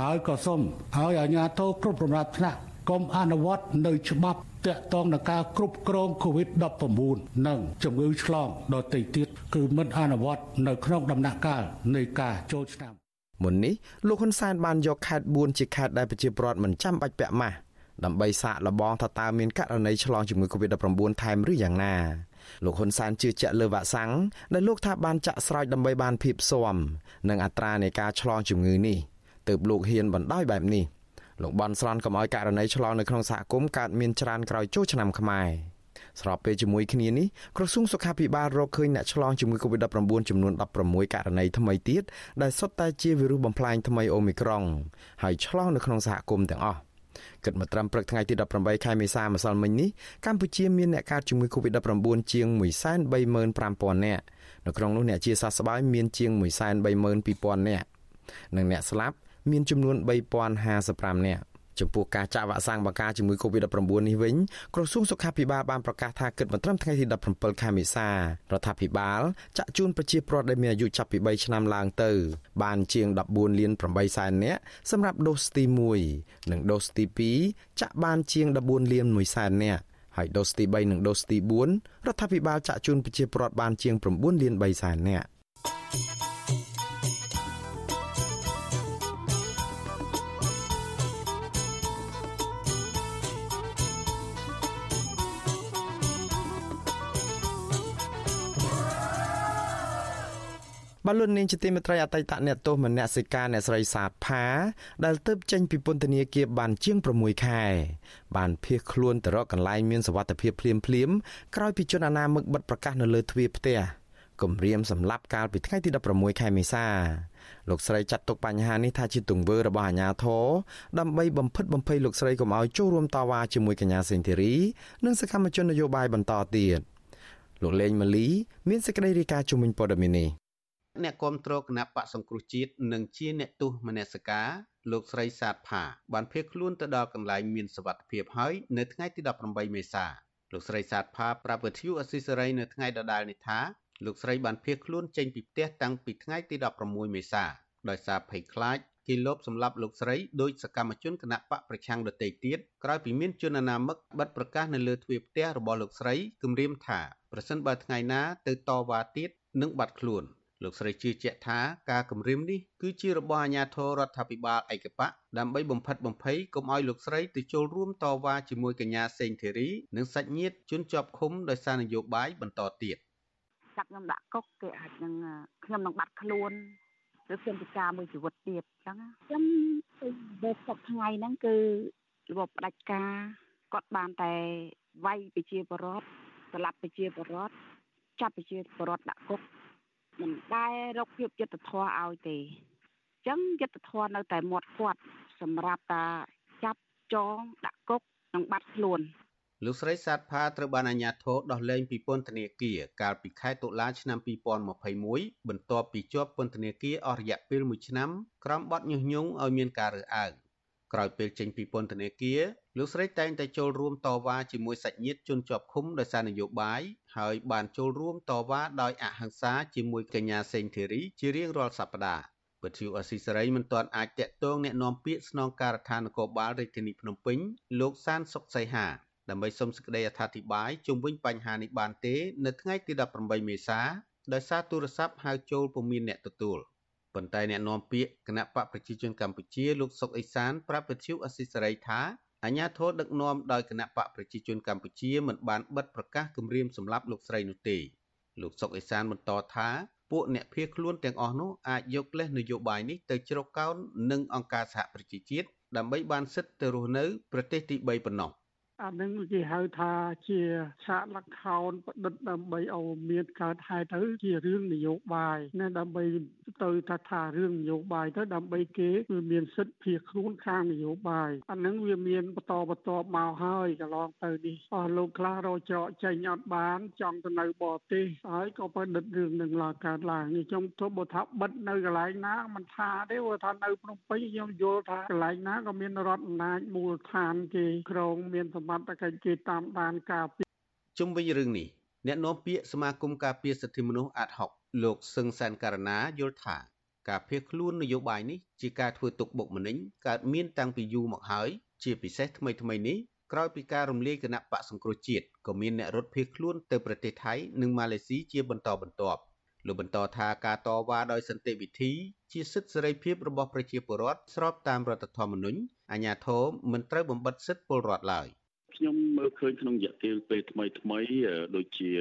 ហើយក៏សូមឲ្យអាជ្ញាធរគ្រប់លំដាប់ថ្នាក់កុំអនុវត្តនៅច្បាប់តាក់ទងនឹងការគ្រប់គ្រង COVID-19 និងជំងឺឆ្លងដទៃទៀតគឺមិនអនុវត្តនៅក្នុងដំណាក់កាលនៃការចូលឆ្នាំមុននេះលោកហ៊ុនសែនបានយកខេត្ត4ជាខេត្តដែលប្រជាពលរដ្ឋមិនចាំបាច់ពាក់ម៉ាស់ដើម្បីសាកល្បងថាតើមានករណីឆ្លងជំងឺ Covid-19 ថែមឬយ៉ាងណា លោកហ៊ុនសែនជឿជាក់លើវ៉ាក់សាំងដែលលោកថាបានចាក់ស្រោចដើម្បីបានភាពស៊ាំនិងអត្រានៃការឆ្លងជំងឺនេះទើបលោកហ៊ានបណ្ដោយបែបនេះលោកបនស្រន់កុំឲ្យករណីឆ្លងនៅក្នុងសហគមន៍កើតមានច្រើនក្រោយចូលឆ្នាំខ្មែរស្របពេលជាមួយគ្នានេះក្រសួងសុខាភិបាលរកឃើញអ្នកឆ្លងជំងឺ Covid-19 ចំនួន16ករណីថ្មីទៀតដែលសុទ្ធតែជាវីរុសបំផ្លាញថ្មីអូមីក្រុងហើយឆ្លងនៅក្នុងសហគមន៍ទាំងអស់ គិតមកត្រឹមព្រឹកថ្ងៃទី18ខែមេសាម្សិលមិញនេះកម្ពុជាមានអ្នកកើតជំងឺ Covid-19 ជាង135,000នាក់នៅក្នុងនោះអ្នកជាសះស្បើយមានជាង132,000នាក់និងអ្នកស្លាប់មានចំនួន3055នាក់ ចំពោះការចាក់វ៉ាក់សាំងបង្ការជំងឺ Covid-19 នេះវិញក្រសួងសុខាភិបាលបានប្រកាសថាគិតមកត្រឹមថ្ងៃទី17ខែមេសារដ្ឋាភិបាលចាក់ជូនប្រជាពលរដ្ឋដែលមានអាយុចាប់ពី3ឆ្នាំឡើងទៅ បានជាង14លាន8សែននាក់សម្រាប់ដូសទី1និងដូសទី2ចាក់បានជាង14លាន1សែននាក់ហើយដូសទី3និងដូសទី4រដ្ឋាភិបាលចាក់ជូនប្រជាពលរដ្ឋបានជាង9លាន3សែននាក់ បានលុននាងជាទីមេត្រីអតីតអ្នកទោសមនសិការអ្នកស្រីសាទផាដែលទៅចេញពីពន្ធនាគារបានជាង6ខែបានភៀសខ្លួនទៅរកកន្លែងមានសុវត្ថិភាពភ្លាមភ្លាមក្រោយពីជនអាណាមឹកបិទប្រកាសនៅលើទ្វារផ្ទះគម្រាមសម្លាប់កាលពីថ្ងៃទី16ខែមេសាលោកស្រីចាត់ទុកបញ្ហានេះថាជាទង្វើរបស់អាជ្ញាធរដើម្បីបំផិតបំភ័យលោកស្រីកុំឲ្យចូលរួមតវ៉ាជាមួយកញ្ញាសេងធីរីនិងសកម្មជននយោបាយបន្តទៀតលោកលេងម៉ាលីមានសេចក្តីរាយការណ៍ជំវិញព័ត៌មាននេះ អ្នកគាំទ្រគណៈបកសង្គ្រោះជាតិនិងជាអ្នកទោសមនសិការលោកស្រីសាទផាបានភៀសខ្លួនទៅដល់កន្លែងមានសុវត្ថិភាពហើយនៅថ្ងៃទី18មេសាលោកស្រីសាទផាប្រាប់វិទ្យុអស៊ីសេរីនៅថ្ងៃដដែលនេះថាលោកស្រីបានភៀសខ្លួនចេញពីផ្ទះតាំងពីថ្ងៃទី16មេសាដោយសារភ័យខ្លាចគេលបសម្លាប់លោកស្រីដោយសកម្មជនគណៈបកប្រឆាំងដទៃទៀតក្រោយពីមានជនអនាមិកបិទប្រកាសនៅលើទ្វារផ្ទះរបស់លោកស្រីគម្រាមថាប្រសិនបើថ្ងៃណាទៅតវ៉ាទៀតនឹងបាត់ខ្លួន លោកស្រីជឿជាក់ថាការគម្រាមនេះគឺជារបស់អាជ្ញាធររដ្ឋាភិបាលឯកបកដើម្បីបំផិតបំភ័យកុំឲ្យលោកស្រីទៅចូលរួមតវ៉ាជាមួយកញ្ញាសេងធីរីនិងសាច់ញាតិជនជាប់ឃុំដោយសារនយោបាយបន្តទៀតចាប់ខ្ញុំដាក់គុកគេអាចនឹងខ្ញុំនឹងបាត់ខ្លួនឬខ្ញុំពិការមួយជីវិតទៀតអញ្ចឹងខ្ញុំទៅវេសពថ្ងៃហ្នឹងគឺរបបផ្ដាច់ការគាត់បានតែវាយប្រជាពលរដ្ឋស្លាប់ប្រជាពលរដ្ឋចាប់ប្រជាពលរដ្ឋដាក់គុក មិនដែលរកភាពយុត្តិធម៌ឲ្យទេអញ្ចឹងយុត្តិធម៌នៅតែមាត់គាត់សម្រាប់តាចាប់ចងដាក់គុកនិងបាត់ខ្លួនលោកស្រីសាទផាត្រូវបានអាជ្ញាធរដោះលែងពីពន្ធនាគារកាលពីខែតុលាឆ្នាំ2021បន្ទាប់ពីជាប់ពន្ធនាគារអស់រយៈពេល1ឆ្នាំក្រោមបទញុះញង់ឲ្យមានការរើសអើងក្រោយពេលចេញពីពន្ធនាគារ លោកស្រីតែងតែចូលរួមតវ៉ាជាមួយសាច់ញាតិជនជាប់ឃុំដោយសារនយោបាយហើយបានចូលរួមតវ៉ាដោយអហិង្សាជាមួយកញ្ញាសេងធីរីជារៀងរាល់សប្តាហ៍ពទ្យុអស៊ីសេរីមិនទាន់អាចតាក់ទងអ្នកនាំពាក្យស្នងការដ្ឋាននគរបាលរាជធានីភ្នំពេញលោកសានសុកសីហាដើម្បីសុំសេចក្តីអធិប្បាយជុំវិញបញ្ហានេះបានទេនៅថ្ងៃទី18មេសាដោយសារទូរស័ព្ទហៅចូលពុំមានអ្នកទទួលប៉ុន្តែអ្នកនាំពាក្យគណៈបកប្រជាជនកម្ពុជាលោកសុកអេសានប្រាប់ពទ្យុអស៊ីសេរីថា អាញាធរដឹកនាំដោយគណៈបកប្រជាជនកម្ពុជាមិនបានបិទប្រកាសគម្រាមសម្លាប់លោកស្រីនោះទេលោកសុកអេសានបន្តថាពួកអ្នកភៀសខ្លួនទាំងអស់នោះអាចយកលេសនយោបាយនេះទៅជ្រកកោននឹងអង្គការសហប្រជាជាតិដើម្បីបានសិទ្ធិទៅរស់នៅប្រទេសទី3ប៉ុណ្ណោះ។ អានឹងគេហៅថាជាឆាកលក្ខោនប្រឌិតដើម្បីឲ្យមានកើតហេតុទៅជារឿងនយោបាយណាដើម្បីទៅថាថារឿងនយោបាយទៅដើម្បីគេគឺមានសិទ្ធិភៀសខ្លួនខាងនយោបាយអានឹងវាមានបន្តបន្តមកហើយកន្លងទៅនេះអស់លោកខ្លះរកច្រកចេញអត់បាន ចង់ទៅនៅបរទេសហើយក៏ប្រឌិតរឿងនឹងឡើងកើតឡើងខ្ញុំទោះបើថាបិទនៅកន្លែងណាមិនថាទេព្រោះថានៅភ្នំពេញខ្ញុំយល់ថាកន្លែងណាក៏មានរដ្ឋអំណាចមូលដ្ឋានគេក្រងមានសមត្ថកិច្ចគេតាមដានការពារជុំវិញរឿងនេះអ្នកនាំពាក្យសមាគមការពារសិទ្ធិមនុស្សអាត់ហុកលោកសឹងសានករណាយល់ថា ការភៀសខ្លួននយោបាយនេះជាការធ្វើទុកបុកម្នេញកើតមានតាំងពីយូរមកហើយជាពិសេសថ្មីថ្មីនេះក្រោយពីការរំលាយគណៈបកសង្គ្រោះជាតិក៏មានអ្នករត់ភៀសខ្លួនទៅប្រទេសថៃនិងម៉ាឡេស៊ីជាបន្តបន្ទាប់លោកបន្តថាការតវ៉ាដោយសន្តិវិធីជាសិទ្ធិសេរីភាពរបស់ប្រជាពលរដ្ឋស្របតាមរដ្ឋធម្មនុញ្ញអាជ្ញាធរមិនត្រូវបំបិទសិទ្ធិពលរដ្ឋឡើយ។ ខ្ញុំមើលឃើញក្នុងរយៈពេលពេលថ្មីថ្មីដូចជា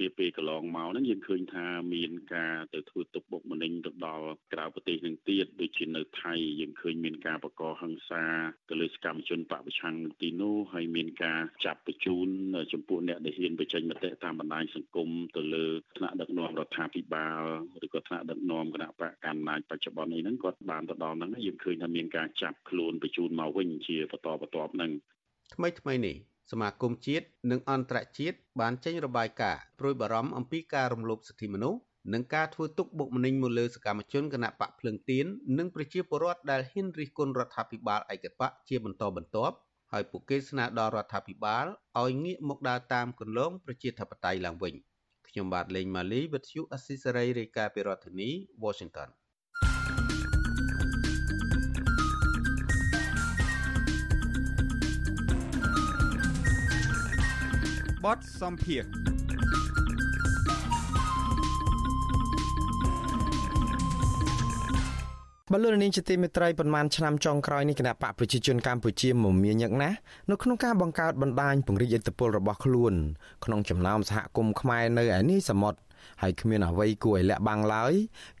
នាពេលកន្លងមកហ្នឹងយើងឃើញថាមានការទៅធ្វើទុកបុកម្នេញទៅដល់ក្រៅប្រទេសនឹងទៀតដូចជានៅថៃយើងឃើញមានការបកកហិង្សាទៅលើសកម្មជនបពប្រឆាំងទីនោះហើយមានការចាប់បញ្ជូនចំពោះអ្នកដែលហ៊ានបញ្ចេញមតិតាមបណ្ដាញសង្គមទៅលើថ្នាក់ដឹកនាំរដ្ឋាភិបាលឬក៏ថ្នាក់ដឹកនាំគណៈបកកណ្ដាលបច្ចុប្បន្ននេះហ្នឹងគាត់បានទៅដល់ហ្នឹងយើងឃើញថាមានការចាប់ខ្លួនបញ្ជូនមកវិញជាបន្តបន្ទាប់ហ្នឹង ថ្មីថ្មីនេះសមាគមជាតិនិងអន្តរជាតិបានចេញរបាយការណ៍ព្រួយបារម្ភអំពីការរំលោភសិទ្ធិមនុស្សនិងការធ្វើទុកបុកម្នេញមកលើសកម្មជនគណៈបកភ្លឹងទៀននិងប្រជាពលរដ្ឋដែលហ៊ានរិះគន់រដ្ឋាភិបាលឯកបកជាបន្តបន្ទាប់ហើយពួកគេស្នើដល់រដ្ឋាភិបាលឲ្យងាកមកដើរតាមគន្លងប្រជាធិបតេយ្យឡើងវិញខ្ញុំបាទលេងម៉ាលីវិទ្យុអស៊ីសេរីរាយការណ៍ពីរដ្ឋធានី Washington បទសំភារបលូននាងជាទីមេត្រីប្រមាណឆ្នាំចុងក្រោយនេះគណៈបកប្រជាជនកម្ពុជាមមាញឹកណាស់នៅក្នុងការបង្កើតបណ្ដាញពង្រីកឥទ្ធិពលរបស់ខ្លួនក្នុងចំណោមសហគមន៍ខ្មែរនៅឯនេះសមុទ្រហើយគ្មានអ្វីគួរឲ្យលាក់បាំងឡើយ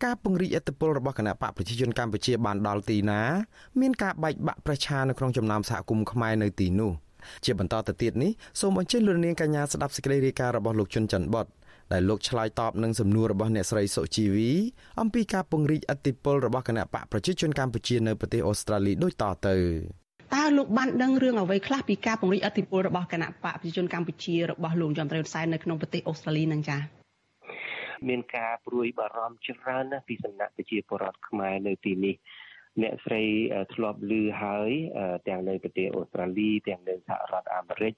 ការពង្រីកឥទ្ធិពលរបស់គណៈបកប្រជាជនកម្ពុជាបានដល់ទីណា មានការបែកបាក់ប្រឆានៅក្នុងចំណោមសហគមន៍ខ្មែរនៅទីនោះ។ ជាបន្តទៅទៀតនេះសូមអញ្ជើញលោកនាងកញ្ញាស្ដាប់សេចក្តីរាយការណ៍របស់លោកជុនច័ន្ទបតដែលលោកឆ្លើយតបនឹងសំណួររបស់អ្នកស្រីសុជីវីអំពីការពង្រីកអធិបុលរបស់គណៈបកប្រជាជនកម្ពុជានៅប្រទេសអូស្ត្រាលីដូចតទៅតើលោកបានដឹងរឿងអ្វីខ្លះពីការពង្រីកអធិបុលរបស់គណៈបកប្រជាជនកម្ពុជារបស់លោកយមត្រៃហ៊ុនសែននៅក្នុងប្រទេសអូស្ត្រាលីនឹងចា៎មានការព្រួយបារម្ភច្រើនណាស់ពីសំណាក់ប្រជាពលរដ្ឋខ្មែរនៅទីនេះ អ្នកស្រីធ្លាប់ឮហើយទាំងនៅប្រទេសអូស្ត្រាលីទាំងនៅសហរដ្ឋអាមេរិក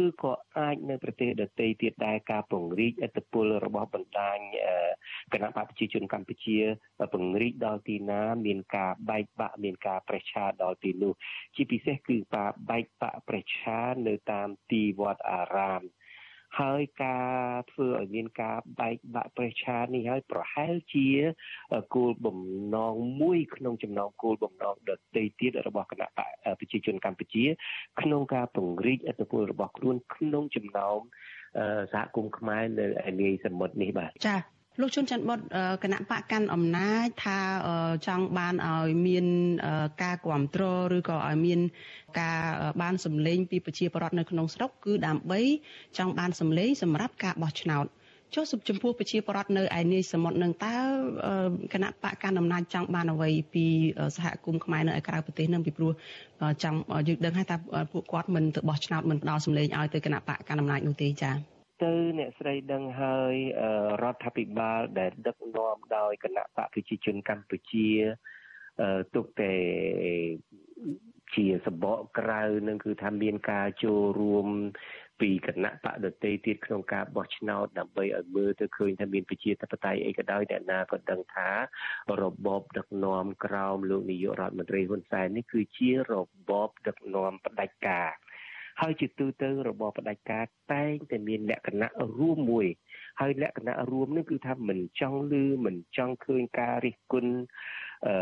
ឬក៏អាចនៅប្រទេសដទៃទៀតដែរការពង្រីកឥទ្ធិពលរបស់បណ្ដាញគណៈបកប្រជាជនកម្ពុជាពង្រីកដល់ទីណា មានការបែកបាក់មានការប្រឆាដល់ទីនោះជាពិសេសគឺការបែកបាក់ប្រឆានៅតាមទីវត្តអារាម ហើយការធ្វើឲ្យមានការបែកបាក់ប្រេះឆានេះហើយប្រហែលជាគោលបំណងមួយ ក្នុងចំណោមគោលបំណងដទៃទៀតរបស់គណៈបកប្រជាជនកម្ពុជា ក្នុងការពង្រីកអធិបតេយ្យរបស់ខ្លួនក្នុងចំណោមសហគមន៍ខ្មែរនៅឯនាយសមុទ្រនេះបាទចា៎ លោកជុនច័ន្ទបុតគណៈបកកាន់អំណាចថាចង់បានឲ្យមានការគ្រប់គ្រងឬក៏ឲ្យមានការបានសម្លេងពីប្រជាពលរដ្ឋនៅក្នុងស្រុកគឺដើម្បីចង់បានសម្លេងសម្រាប់ការបោះឆ្នោតចុះចំពោះប្រជាពលរដ្ឋនៅឯនាយសមុទ្រនឹងតើគណៈបកកាន់អំណាចចង់បានអ្វីពីសហគមន៍ខ្មែរនៅឯក្រៅប្រទេសនឹងពីព្រោះចង់យើងដឹងហើយថាពួកគាត់មិនទៅបោះឆ្នោតមិនផ្ដល់សម្លេងឲ្យទៅគណៈបកកាន់អំណាចនោះទេចា៎ ទៅអ្នកស្រីដឹងហើយរដ្ឋាភិបាលដែលដឹកនាំដោយគណៈបកប្រជាជនកម្ពុជាទុកតែជាសបកក្រៅនឹងគឺថាមានការចូលរួមពីគណៈបកដតីទៀតក្នុងការបោះឆ្នោតដើម្បីឲ្យមើលទៅឃើញថាមានប្រជាធិបតេយ្យអីក៏ដោយអ្នកណាក៏ដឹងថារបបដឹកនាំក្រោមលោកនាយករដ្ឋមន្ត្រីហ៊ុនសែននេះគឺជារបបដឹកនាំផ្ដាច់ការ ហើយជាទូទៅរបបផ្ដាច់ការតែងតែមានលក្ខណៈរួមមួយ ហើយលក្ខណៈរួមនេះគឺថាមិនចង់លឺមិនចង់ឃើញការរិះគន់អឺ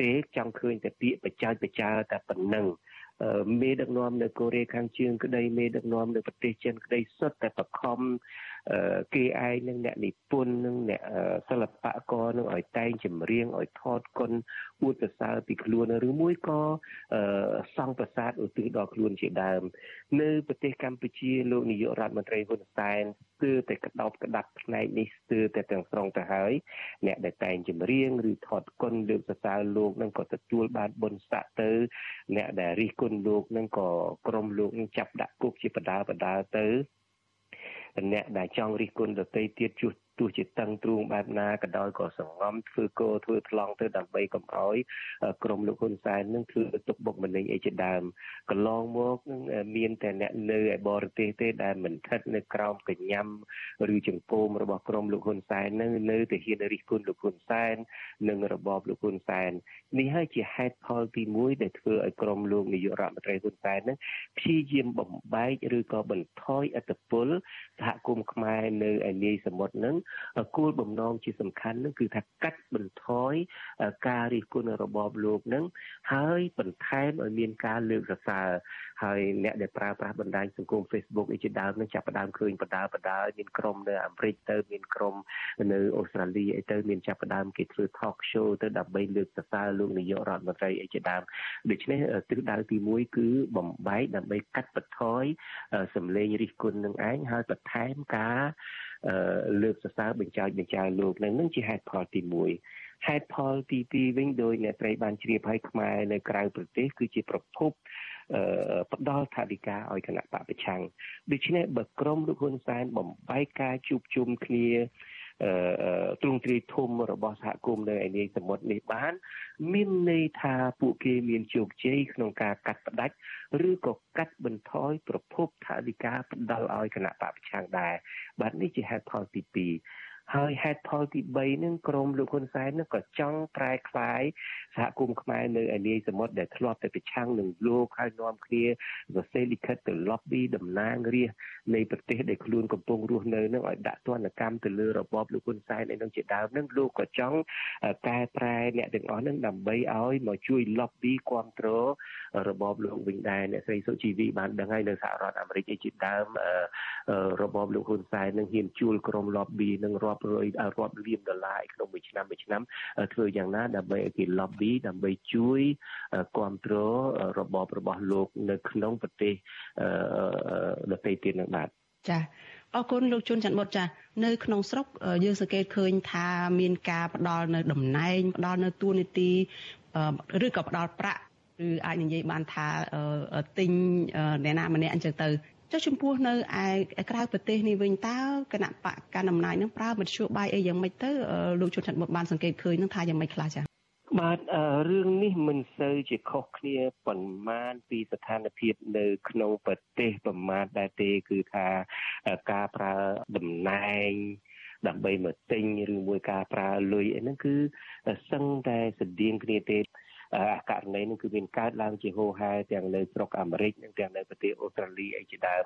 ទេចង់ឃើញតែពាក្យបច្ចាចបច្ចាតែប៉ុណ្ណឹងមេដឹកនាំនៅកូរ៉េខាងជើងក្តីមេដឹកនាំនៅប្រទេសចិនក្តីសុទ្ធតែបខំ គេឯងនឹងអ្នកនិពន្ធនឹងអ្នកសិល្បករនឹងឲ្យតែងចម្រៀងឲ្យថតគុណអួតសរសើរពីខ្លួនឬមួយក៏សង់ប្រាសាទឧទ្ទិសដល់ខ្លួនជាដើម នៅប្រទេសកម្ពុជាលោកនាយករដ្ឋមន្ត្រីហ៊ុនសែនស្ទើរតែក្តោបក្តាប់ផ្នែកនេះស្ទើរតែទាំងស្រុងទៅហើយអ្នកដែលតែងចម្រៀងឬថតគុណលើកសរសើរលោកនឹងក៏ទទួលបានបុណ្យស័ក្តិទៅ អ្នកដែលរិះគន់លោកនឹងក៏ក្រុមលោកនឹងចាប់ដាក់គុកជាបដាបដាទៅ អ្នកដែលចង់រិះគន់ដតីទៀតជួស ទោះជាតឹងទ្រូងបែបណាក៏ដោយក៏សង្ងំធ្វើគោធ្វើថ្លង់ទៅដើម្បីកុំឲ្យក្រមលោកហ៊ុនសែននឹងធ្វើទុកបុកម្នេញអីជាដើមកន្លងមកនឹងមានតែអ្នកនៅឯបរទេសទេដែលមិនស្ថិតនៅក្រោមកញ្ញាំឬចង្គមរបស់ក្រមលោកហ៊ុនសែននឹងនៅតែហ៊ានរិះគន់លោកហ៊ុនសែននិងរបបលោកហ៊ុនសែននេះហើយជាហេតុផលទី1ដែលធ្វើឲ្យក្រមលោកនាយករដ្ឋមន្ត្រីហ៊ុនសែននឹងព្យាយាមបំបែកឬក៏បន្ថយអធិបុលសហគមន៍ខ្មែរនៅឯនាយសមុទ្រនឹងគោលបំណងជាសំខាន់នឹងគឺថាកាត់បន្ថយការរិះគន់របបលោកនឹងហើយបន្ថែមឲ្យមានការលើកសរសើរហើយអ្នកដែលប្រើប្រាស់បណ្ដាញសង្គម Facebook អីជាដើមនឹងចាប់ផ្ដើមឃើញបដាបដាមានក្រុមនៅអាមេរិកទៅមានក្រុមនៅអូស្ត្រាលីអីទៅមានចាប់ផ្ដើមគេធ្វើ talk show ទៅដើម្បីលើកសរសើរលោកនាយករដ្ឋមន្ត្រីអីជាដើមដូច្នេះទិសដៅទី1គឺបំបែកដើម្បីកាត់បន្ថយសម្លេងរិះគន់នឹងឯងហើយបន្ថែមការ លើកសរសើរបញ្ចោចបញ្ចើលោកនឹងនឹងជាហេតុផលទី1ហេតុផលទី2វិញដោយអ្នកត្រីបានជ្រាបឲ្យខ្មែរនៅក្រៅប្រទេសគឺជាប្រភពផ្ដល់ថាវិការឲ្យគណៈបពប្រឆាំងដូច្នេះបើក្រមលោកហ៊ុនសែនបំបែកការជួបជុំគ្នា ទ្រង់ទ្រាយធំរបស់សហគមន៍នៅឯនាយសមុទ្រនេះបាន មានន័យថាពួកគេមានជោគជ័យក្នុងការកាត់ផ្ដាច់ឬក៏កាត់បន្ថយប្រភពថាវិការផ្ដាល់ឲ្យគណៈបពប្រឆាំងដែរបាទនេះជាហេតុផលទី2 ហើយហេតុផលទី3នឹងក្រមលោកហ៊ុនសែននឹងក៏ចង់ប្រែក្លាយសហគមន៍ខ្មែរនៅឯនាយសមុទ្រដែលធ្លាប់តែប្រឆាំងនឹងលោកហើយនាំគ្នាសរសេរលិខិតទៅ lobby តំណាងរាស្ត្រនៃប្រទេសដែលខ្លួនកំពុងរស់នៅនឹងឲ្យដាក់ទណ្ឌកម្មទៅលើរបបលោកហ៊ុនសែនឯនោះជាដើមនឹងលោកក៏ចង់កែប្រែអ្នកទាំងអស់នឹងដើម្បីឲ្យមកជួយ lobby គ្រប់គ្រងរបបលោកវិញដែរអ្នកស្រីសុជីវីបានដឹងហើយនៅសហរដ្ឋអាមេរិកឯជាដើមរបបលោកហ៊ុនសែននឹងហ៊ានជួលក្រុម lobby នឹងរាប់រយរាប់លានដុល្លារក្នុងមួយឆ្នាំមួយឆ្នាំធ្វើយ៉ាងណាដើម្បីឲ្យគេ lobby ដើម្បីជួយគ្រប់គ្រងរបបរបស់លោកនៅក្នុងប្រទេសដទៃទៀតនឹងបាទចាអរគុណលោកជួនច័ន្ទបុតចានៅក្នុងស្រុកយើងសង្កេតឃើញថាមានការផ្ដល់នៅតំណែងផ្ដល់នៅទួនាទីឬក៏ផ្ដល់ប្រាក់ឬអាចនិយាយបានថាទិញអ្នកណាម្នាក់អញ្ចឹងទៅ ចុះចំពោះនៅឯក្រៅប្រទេសនេះវិញតើគណៈបកកណ្ដាលអំណាចនឹងប្រើមធ្យោបាយអីយ៉ាងម៉េចទៅលោកជុនច័ន្ទមុតបានសង្កេតឃើញនឹងថាយ៉ាងម៉េចខ្លះចា៎បាទរឿងនេះមិនសូវជាខុសគ្នាប៉ុន្មានពីស្ថានភាពនៅក្នុងប្រទេសប្រមាណដែរទេគឺថាការប្រើតំណែងដើម្បីមកទិញឬមួយការប្រើលុយអីហ្នឹងគឺសឹងតែស្តៀងគ្នាទេ ករណីនោះគឺមានកើតឡើងជាហូរហែទាំងនៅស្រុកអាមេរិកនិងទាំងនៅប្រទេសអូស្ត្រាលីអីជាដើម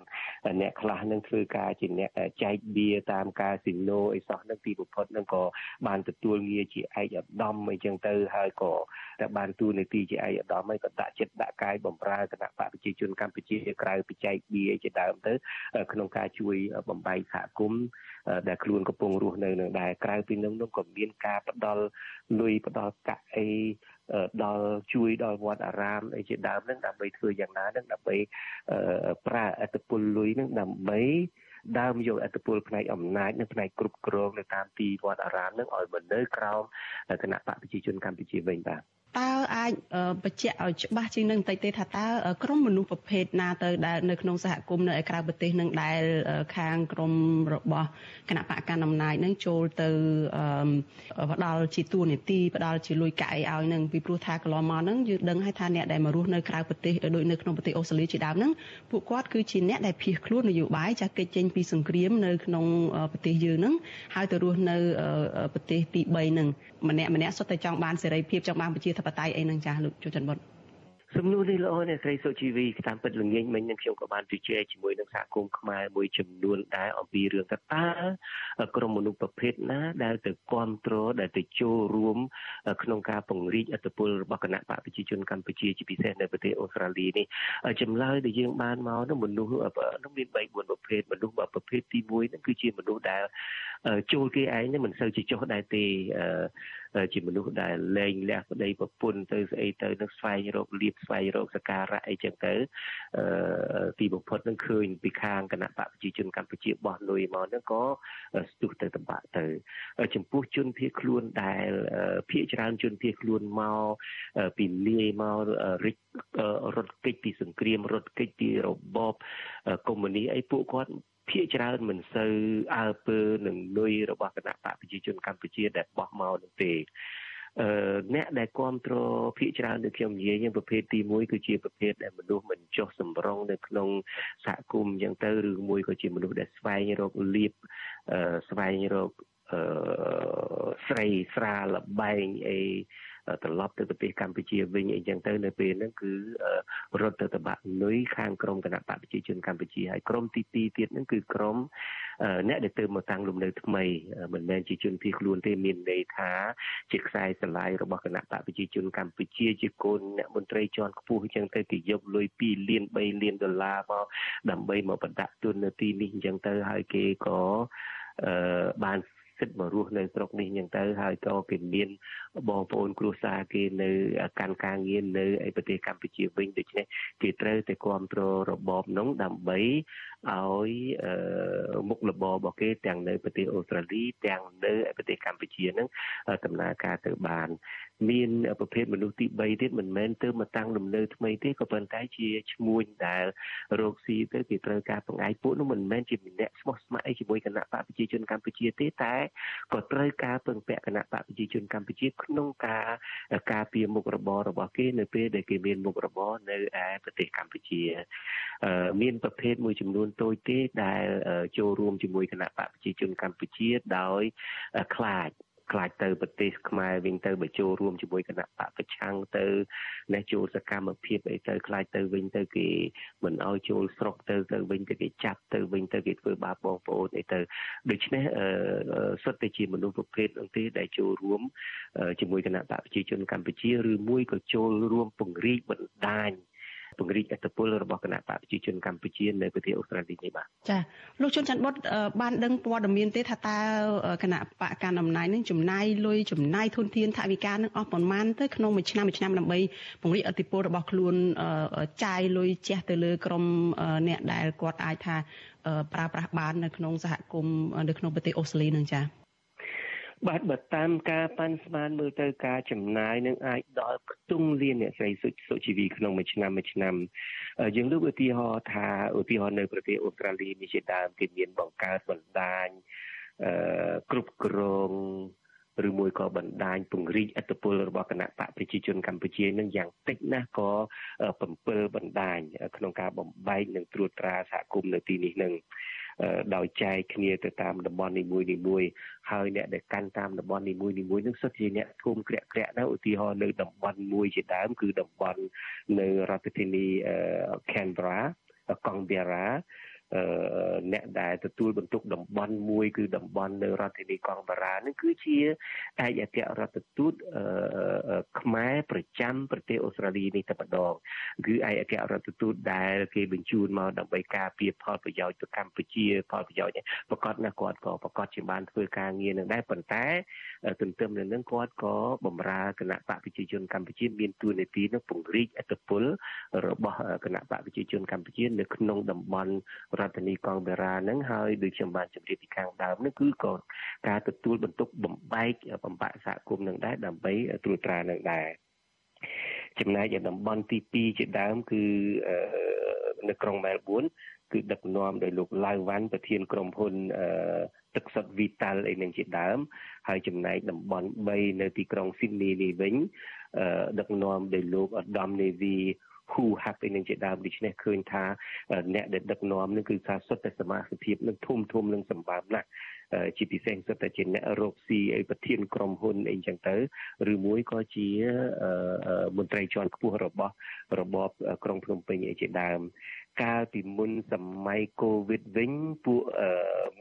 អ្នកខ្លះនឹងធ្វើការជាអ្នកចែកបៀតាមកាស៊ីណូអីសោះនឹងទីបំផុតនឹងក៏បានទទួលងារជាឯកឧត្តមអីចឹងទៅហើយក៏តែបានទូនាទីជាឯកឧត្តមហើយក៏ដាក់ចិត្តដាក់កាយបំរើគណៈបកប្រជាជនកម្ពុជាក្រៅពីចែកបៀជាដើមទៅ ក្នុងការជួយបំបែកសហគមន៍ដែលខ្លួនកំពុងរស់នៅនឹងដែរក្រៅពីនោះនោះក៏មានការផ្ដល់លុយផ្ដល់កាក់អី ដល់ជួយដល់វត្តអារាមអីជាដើមហ្នឹងដើម្បីធ្វើយ៉ាងណាហ្នឹងដើម្បីប្រើអត្តពលលុយហ្នឹងដើម្បី ដើមយកអត្តពលផ្នែកអំណាចនិងផ្នែកគ្រប់គ្រងនៅតាមទីវត្តអារាមនឹងឲ្យមកនៅក្រោមគណៈបកប្រជាជនកម្ពុជាវិញបាទតើអាចបញ្ជាក់ឲ្យច្បាស់ជាងនឹងបន្តិចទេថាតើក្រុមមនុស្សប្រភេទណាទៅដែលនៅក្នុងសហគមន៍នៅឯក្រៅប្រទេសនឹងដែលខាងក្រុមរបស់គណៈបកកណ្ដាលអំណាចនឹងចូលទៅផ្ដាល់ជាទួនាទីផ្ដាល់ជាលុយកាក់អីឲ្យនឹងពីព្រោះថាកន្លងមកហ្នឹងយើងដឹងហើយថាអ្នកដែលមករស់នៅក្រៅប្រទេសដូចនៅក្នុងប្រទេសអូស្ត្រាលីជាដើមហ្នឹងពួកគាត់គឺជាអ្នកដែលភៀសខ្លួននយោបាយចាស់គេចចេញពីសង្គ្រាមនៅក្នុងប្រទេសយើងហ្នឹងហើយទៅរស់នៅប្រទេសទី3ហ្នឹងម្នាក់ម្នាក់សុទ្ធតែចង់បានសេរីភាពចង់បានប្រជាធិបតេយ្យអីហ្នឹងចាស់លោកជួចច័ន្ទបុត សំណួរនេះល្អណាស់ស្រីសុជីវីតាមពិតល្ងាចមិញនឹងខ្ញុំក៏បានជជែកជាមួយនឹងសហគមន៍ខ្មែរមួយចំនួនដែរអំពីរឿងថាតើក្រុមមនុស្សប្រភេទណាដែលទៅគ្រប់គ្រងដែលទៅចូលរួមក្នុងការពង្រីកអធិបុលរបស់គណៈបកប្រជាជនកម្ពុជាជាពិសេសនៅប្រទេសអូស្ត្រាលីនេះចម្លើយដែលយើងបានមកនោះមនុស្សនោះមាន3 4ប្រភេទមនុស្សប្រភេទទី1នោះគឺជាមនុស្សដែលចូលគេឯងនឹងមិនសូវជាចុះដែរទេ ជាមនុស្សដែលលែងលះប្តីប្រពន្ធទៅស្អីទៅនឹងស្វែងរកលៀបស្វែងរកសការៈអីចឹងទៅទីបំផុតនឹងឃើញពីខាងគណៈបកប្រជាជនកម្ពុជាបោះលុយមកហ្នឹងក៏ស្ទុះទៅតម្បាក់ទៅចំពោះជនភៀសខ្លួនដែលភៀសច្រើនជនភៀសខ្លួនមកពីលាយមករត់រត់គេចពីសង្គ្រាមរត់គេចពីរបបកុម្មុយនីអីពួកគាត់ ភាគច្រើនមិនសូវអើពើនឹងនុយរបស់គណៈបកប្រជាជនកម្ពុជាដែលបោះមកនោះទេអឺអ្នកដែលគ្រប់គ្រងភាគច្រើនដូចខ្ញុំនិយាយប្រភេទទី1គឺជាប្រភេទដែលមនុស្សមិនចុះសម្រងនៅក្នុងសហគមន៍អញ្ចឹងទៅឬមួយក៏ជាមនុស្សដែលស្វែងរកលៀបអឺស្វែងរកអឺស្រីស្រាលបែងអី ត្រឡប់ទៅប្រទេសកម្ពុជាវិញអីចឹងទៅនៅពេលហ្នឹងគឺរត់ទៅតបាក់នុយខាងក្រមគណៈបកប្រជាជនកម្ពុជាហើយក្រមទី2ទៀតហ្នឹងគឺក្រមអ្នកដែលទៅមកតាំងលំនៅថ្មីមិនមែនជាជនភៀសខ្លួនទេមានន័យថាជាខ្សែស្រឡាយរបស់គណៈបកប្រជាជនកម្ពុជាជាកូនអ្នកមន្ត្រីជាន់ខ្ពស់អញ្ចឹងទៅគេយកលុយ2លាន3លានដុល្លារមកដើម្បីមកបដាក់ទុននៅទីនេះអញ្ចឹងទៅហើយគេក៏អឺបាន សិទ្ធិមករស់នៅស្រុកនេះអញ្ចឹងទៅហើយក៏គេមានបងប្អូនគ្រួសារគេនៅកាន់ការងារនៅឯប្រទេសកម្ពុជាវិញដូច្នេះគេត្រូវតែគ្រប់គ្រងរបបនោះដើម្បីឲ្យមុខរបររបស់គេទាំងនៅប្រទេសអូស្ត្រាលីទាំងនៅប្រទេសកម្ពុជានឹងដំណើរការទៅបាន មានប្រភេទមនុស្សទី3ទៀតមិនមែនទៅមកតាំងលំនៅថ្មីទេក៏ប៉ុន្តែជាឈ្មួញដែលរោគស៊ីទៅគេត្រូវការបង្ហាយពួកនោះមិនមែនជាម្នាក់ស្មោះស្ម័គ្រអីជាមួយគណៈបកប្រជាជនកម្ពុជាទេតែក៏ត្រូវការពឹងពាក់គណៈបកប្រជាជនកម្ពុជាក្នុងការការពារមុខរបររបស់គេនៅពេលដែលគេមានមុខរបរនៅឯប្រទេសកម្ពុជាមានប្រភេទមួយចំនួនតូចទេដែលចូលរួមជាមួយគណៈបកប្រជាជនកម្ពុជាដោយខ្លាច ខ្លាចទៅប្រទេសខ្មែរវិញទៅបើចូលរួមជាមួយគណៈបកប្រឆាំងទៅនេះចូលសកម្មភាពអីទៅខ្លាចទៅវិញទៅគេមិនអោយចូលស្រុកទៅទៅវិញទៅគេចាប់ទៅវិញទៅគេធ្វើបាបបងប្អូនអីទៅដូច្នេះសុទ្ធតែជាមនុស្សប្រភេទអង្គទេដែលចូលរួមជាមួយគណៈបកប្រជាជនកម្ពុជាឬមួយក៏ចូលរួមពង្រីកបណ្ដាញ ពង្រីកអធិបុលរបស់គណៈបកប្រជាជនកម្ពុជានៅប្រទេសអូស្ត្រាលីនេះបាទចាលោកជុនច័ន្ទបុតបានដឹងព័ត៌មានទេថាតើគណៈបកកណ្ដាលអំណាចនឹងចំណាយលុយចំណាយធនធានថវិកានឹងអស់ប្រមាណទៅក្នុងមួយឆ្នាំមួយឆ្នាំដើម្បីពង្រីកអធិបុលរបស់ខ្លួនចាយលុយជះទៅលើក្រុមអ្នកដែលគាត់អាចថាប្រើប្រាស់បាននៅក្នុងសហគមន៍នៅក្នុងប្រទេសអូស្ត្រាលីនឹងចា បាទបើតាមការប៉ាន់ស្មានមើលទៅការចំណាយនឹងអាចដល់ខ្ទង់លានអ្នកស្រីសុសុជីវីក្នុងមួយឆ្នាំមួយឆ្នាំយើងលើកឧទាហរណ៍ថាឧទាហរណ៍នៅប្រទេសអូស្ត្រាលីនេះជាដើមគេមានបង្កើតបណ្ដាញអឺគ្រប់គ្រងឬមួយក៏បណ្ដាញពង្រីកអធិបុលរបស់គណៈបកប្រជាជនកម្ពុជានឹងយ៉ាងតិចណាស់ក៏7បណ្ដាញក្នុងការបំបែកនិងត្រួតត្រាសហគមន៍នៅទីនេះនឹង ដោយចែកគ្នាទៅតាមតំបន់នីមួយនីមួយហើយអ្នកដែលកាន់តាមតំបន់នីមួយនីមួយនឹងសុទ្ធជាអ្នកធំក្រាក់ក្រាក់ណាឧទាហរណ៍នៅតំបន់មួយជាដើមគឺតំបន់នៅរដ្ឋធានី Canberra កង់បេរ៉ា អ្នកដែលទទួលបន្ទុកតំបន់មួយគឺតំបន់នៅរដ្ឋធានីកងបារានឹងគឺជាឯកអគ្គរដ្ឋទូតខ្មែរប្រចាំប្រទេសអូស្ត្រាលីនេះតែម្ដងគឺឯកអគ្គរដ្ឋទូតដែលគេបញ្ជូនមកដើម្បីការពារផលប្រយោជន៍ទៅកម្ពុជាផលប្រយោជន៍ប្រកាសណាគាត់ក៏ប្រកាសជាបានធ្វើការងារនឹងដែរប៉ុន្តែទន្ទឹមនឹងនឹងគាត់ក៏បម្រើគណៈបកប្រជាជនកម្ពុជាមានទួនាទីនឹងពង្រីកអធិបុលរបស់គណៈបកប្រជាជនកម្ពុជានៅក្នុងតំបន់រដ្ឋធានីកងបេរ៉ាហ្នឹងហើយដូចខ្ញុំបានជម្រាបពីខាងដើមហ្នឹងគឺក៏ការទទួលបន្ទុកបំបែកបំបាក់សហគមន៍នឹងដែរដើម្បីត្រួតត្រានឹងដែរចំណែកឯតំបន់ទី2ជាដើមគឺនៅក្រុងមែលប៊នគឺដឹកនាំដោយលោកឡាវវ៉ាន់ប្រធានក្រុមហ៊ុនទឹកសុទ្ធ Vital អីនឹងជាដើម ហើយចំណែកតំបន់3នៅទីក្រុង Sydney នេះវិញដឹកនាំដោយលោកអដាមនេវី ហ៊ូហាប់អីនឹងជាដើមដូច្នេះឃើញថាអ្នកដែលដឹកនាំនឹងគឺថាសុទ្ធតែសមាជិកភាពនឹងធំធំនឹងសម្បើមណាស់ជាពិសេសសុទ្ធតែជាអ្នករកស៊ីឲ្យប្រធានក្រុមហ៊ុនអីចឹងទៅឬមួយក៏ជាមន្ត្រីជាន់ខ្ពស់របស់របបក្រុងភ្នំពេញអីជាដើមកាលពីមុនសម័យកូវីដវិញពួក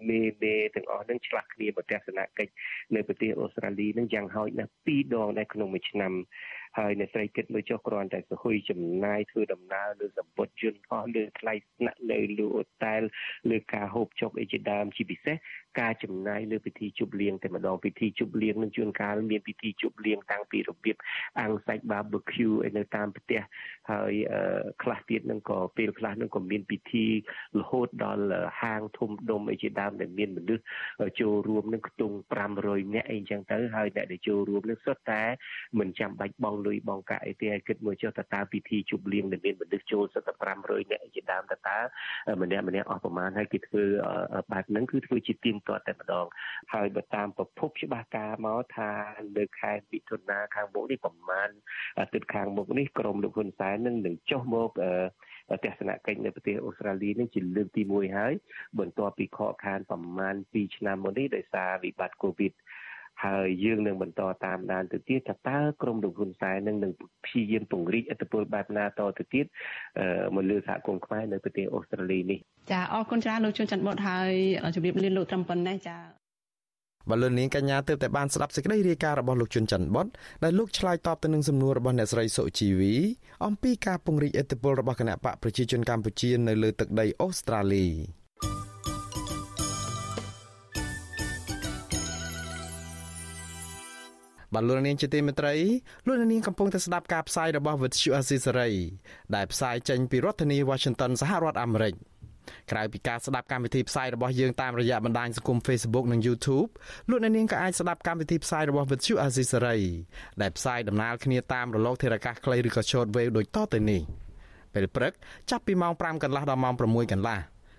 មេមេទាំងអស់នឹងឆ្លាស់គ្នាមកទស្សនកិច្ចនៅប្រទេសអូស្ត្រាលីនឹងយ៉ាងហោចណាស់2ដងនៅក្នុងមួយឆ្នាំ ហើយអ្នកស្រីគិតមើលចុះគ្រាន់តែសហុយចំណាយធ្វើដំណើរលើសម្ពុតយន្តហោះលើថ្លៃស្នាក់នៅលើអូតែលលើការហូបចុកអីជាដើមជាពិសេស ការចំណាយលើពិធីជប់លៀងតែម្ដងពិធីជប់លៀងនឹងជួនកាលមានពិធីជប់លៀងតាំងពីរបៀបអាំងសាច់ barbecue ឯនៅតាមផ្ទះហើយខ្លះទៀតនឹងក៏ពេលខ្លះនឹងក៏មានពិធីរហូតដល់ហាងធំដុំអីជាដើមដែលមានមនុស្សចូលរួមនឹងខ្ទង់500នាក់អីចឹងទៅហើយអ្នកដែលចូលរួមនឹងសុទ្ធតែមិនចាំបាច់បង់លុយបង់កាក់អីទេឲ្យគិតមើលចុះតើតើពិធីជប់លៀងដែលមានមនុស្សចូលសុទ្ធតែ500នាក់អីជាដើមតើតើម្នាក់ម្នាក់អស់ប្រមាណហើយគេធ្វើបែបហ្នឹងគឺធ្វើជាទៀងទាត់តែម្ដងហើយបើតាមប្រភពច្បាស់ការមកថានៅខែមិថុនាខាងមុខនេះប្រមាណអាទិត្យខាងមុខនេះក្រមលោកហ៊ុនសែននឹងនឹងចុះមកទស្សនកិច្ចនៅប្រទេសអូស្ត្រាលីនេះជាលើកទី1ហើយបន្ទាប់ពីខកខានប្រមាណ2ឆ្នាំមកនេះដោយសារវិបត្តិកូវីដ ហើយយើងនឹងបន្តតាមដានទៅទៀតថាតើក្រមលោកហ៊ុនសែននឹងនឹងព្យាយាមពង្រីកឥទ្ធិពលបែបណាតទៅទៀតមកលើសហគមន៍ខ្មែរនៅប្រទេសអូស្ត្រាលីនេះចាអរគុណច្រើនលោកជួនច័ន្ទបុតហើយជម្រាបលាលោកត្រឹមប៉ុណ្ណេះចាបលូននាងកញ្ញាទើបតែបានស្ដាប់សេចក្តីរាយការណ៍របស់លោកជុនច័ន្ទបុតដែលលោកឆ្លើយតបទៅនឹងសំណួររបស់អ្នកស្រីសុជីវីអំពីការពង្រីកឥទ្ធិពលរបស់គណៈបកប្រជាជនកម្ពុជានៅលើទឹកដីអូស្ត្រាលី បាទលោកនាងជាទីមេត្រីលោកនាងកំពុងតែស្ដាប់ការផ្សាយរបស់ Vuthu Azisery ដែលផ្សាយចេញពីរដ្ឋធានី Washington សហរដ្ឋអាមេរិកក្រៅពីការស្ដាប់កម្មវិធីផ្សាយរបស់យើងតាមរយៈបណ្ដាញសង្គម Facebook និង YouTube លោកអ្នកនាងក៏អាចស្ដាប់កម្មវិធីផ្សាយរបស់ Vuthu Azisery ដែលផ្សាយដំណើរគ្នាតាមរលកធារកាសខ្លីឬក៏ Shortwave ដូចតទៅនេះពេលព្រឹកចាប់ពីម៉ោង5កន្លះដល់ម៉ោង6កន្លះ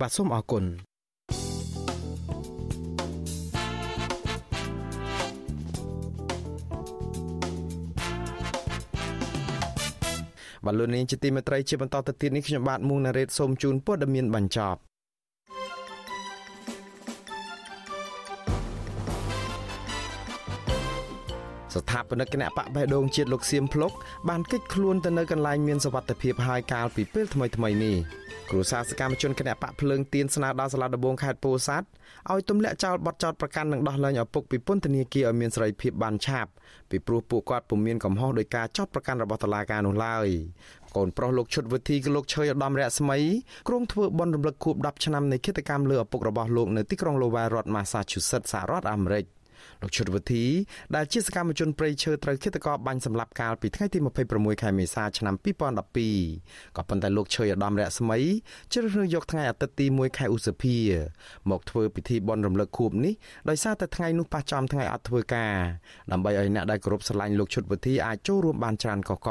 បាទសូមអរគុណបលូននាងជាទីមេត្រីជាបន្តទៅទៀតនេះខ្ញុំបាទមុងណារ៉េតសូមជូនព័ត៌មានបញ្ចប់ស្ថាបនិកគណៈបកបេះដូងជាតិលោកសៀមភ្លុកបានកិច្ចខ្លួនទៅនៅកន្លែងមានសវត្ថិភាពហើយកាលពីពេលថ្មីៗនេះ គ្រូសាសកម្មជនគណៈបកភ្លើងទៀនស្នើដល់សាលាដំបងខេត្តពោធិ៍សាត់ឲ្យទម្លាក់ចោលបទចោទប្រកាន់និងដោះលែងឪពុកពីពន្ធនាគារឲ្យមានសេរីភាពបានឆាប់ពីព្រោះពួកគាត់ពុំមានកំហុសដោយការចោទប្រកាន់របស់តុលាការនោះឡើយកូនប្រុសលោកឈុតវិធីគឺលោកឆើយឧត្តមរស្មីក្រុងធ្វើបន់រំលឹកខួប10ឆ្នាំនៃគិតកម្មលើឪពុករបស់លោកនៅទីក្រុង Lowell រដ្ឋ Massachusetts សហរដ្ឋអាមេរិក។ លោកឈុតវិធីដែលជាសកម្មជនព្រៃឈើត្រូវឃាតករបាញ់សម្លាប់កាលពីថ្ងៃទី26ខែមេសាឆ្នាំ2012ក៏ប៉ុន្តែលោកឈើឧត្តមរស្មីជ្រើសរើសយកថ្ងៃអាទិត្យទី1ខែឧសភាមកធ្វើពិធីបុណ្យរំលឹកខួបនេះដោយសារតែថ្ងៃនោះប៉ះចំថ្ងៃអត់ធ្វើការដើម្បីឲ្យអ្នកដែលគោរពស្រឡាញ់លោកឈុតវិធីអាចចូលរួមបានច្រើនកកក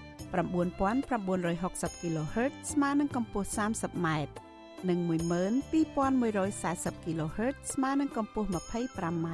9960 kHz ស្មើនឹងកម្ពស់ 30m និង12140 kHz ស្មើនឹងកម្ពស់ 25m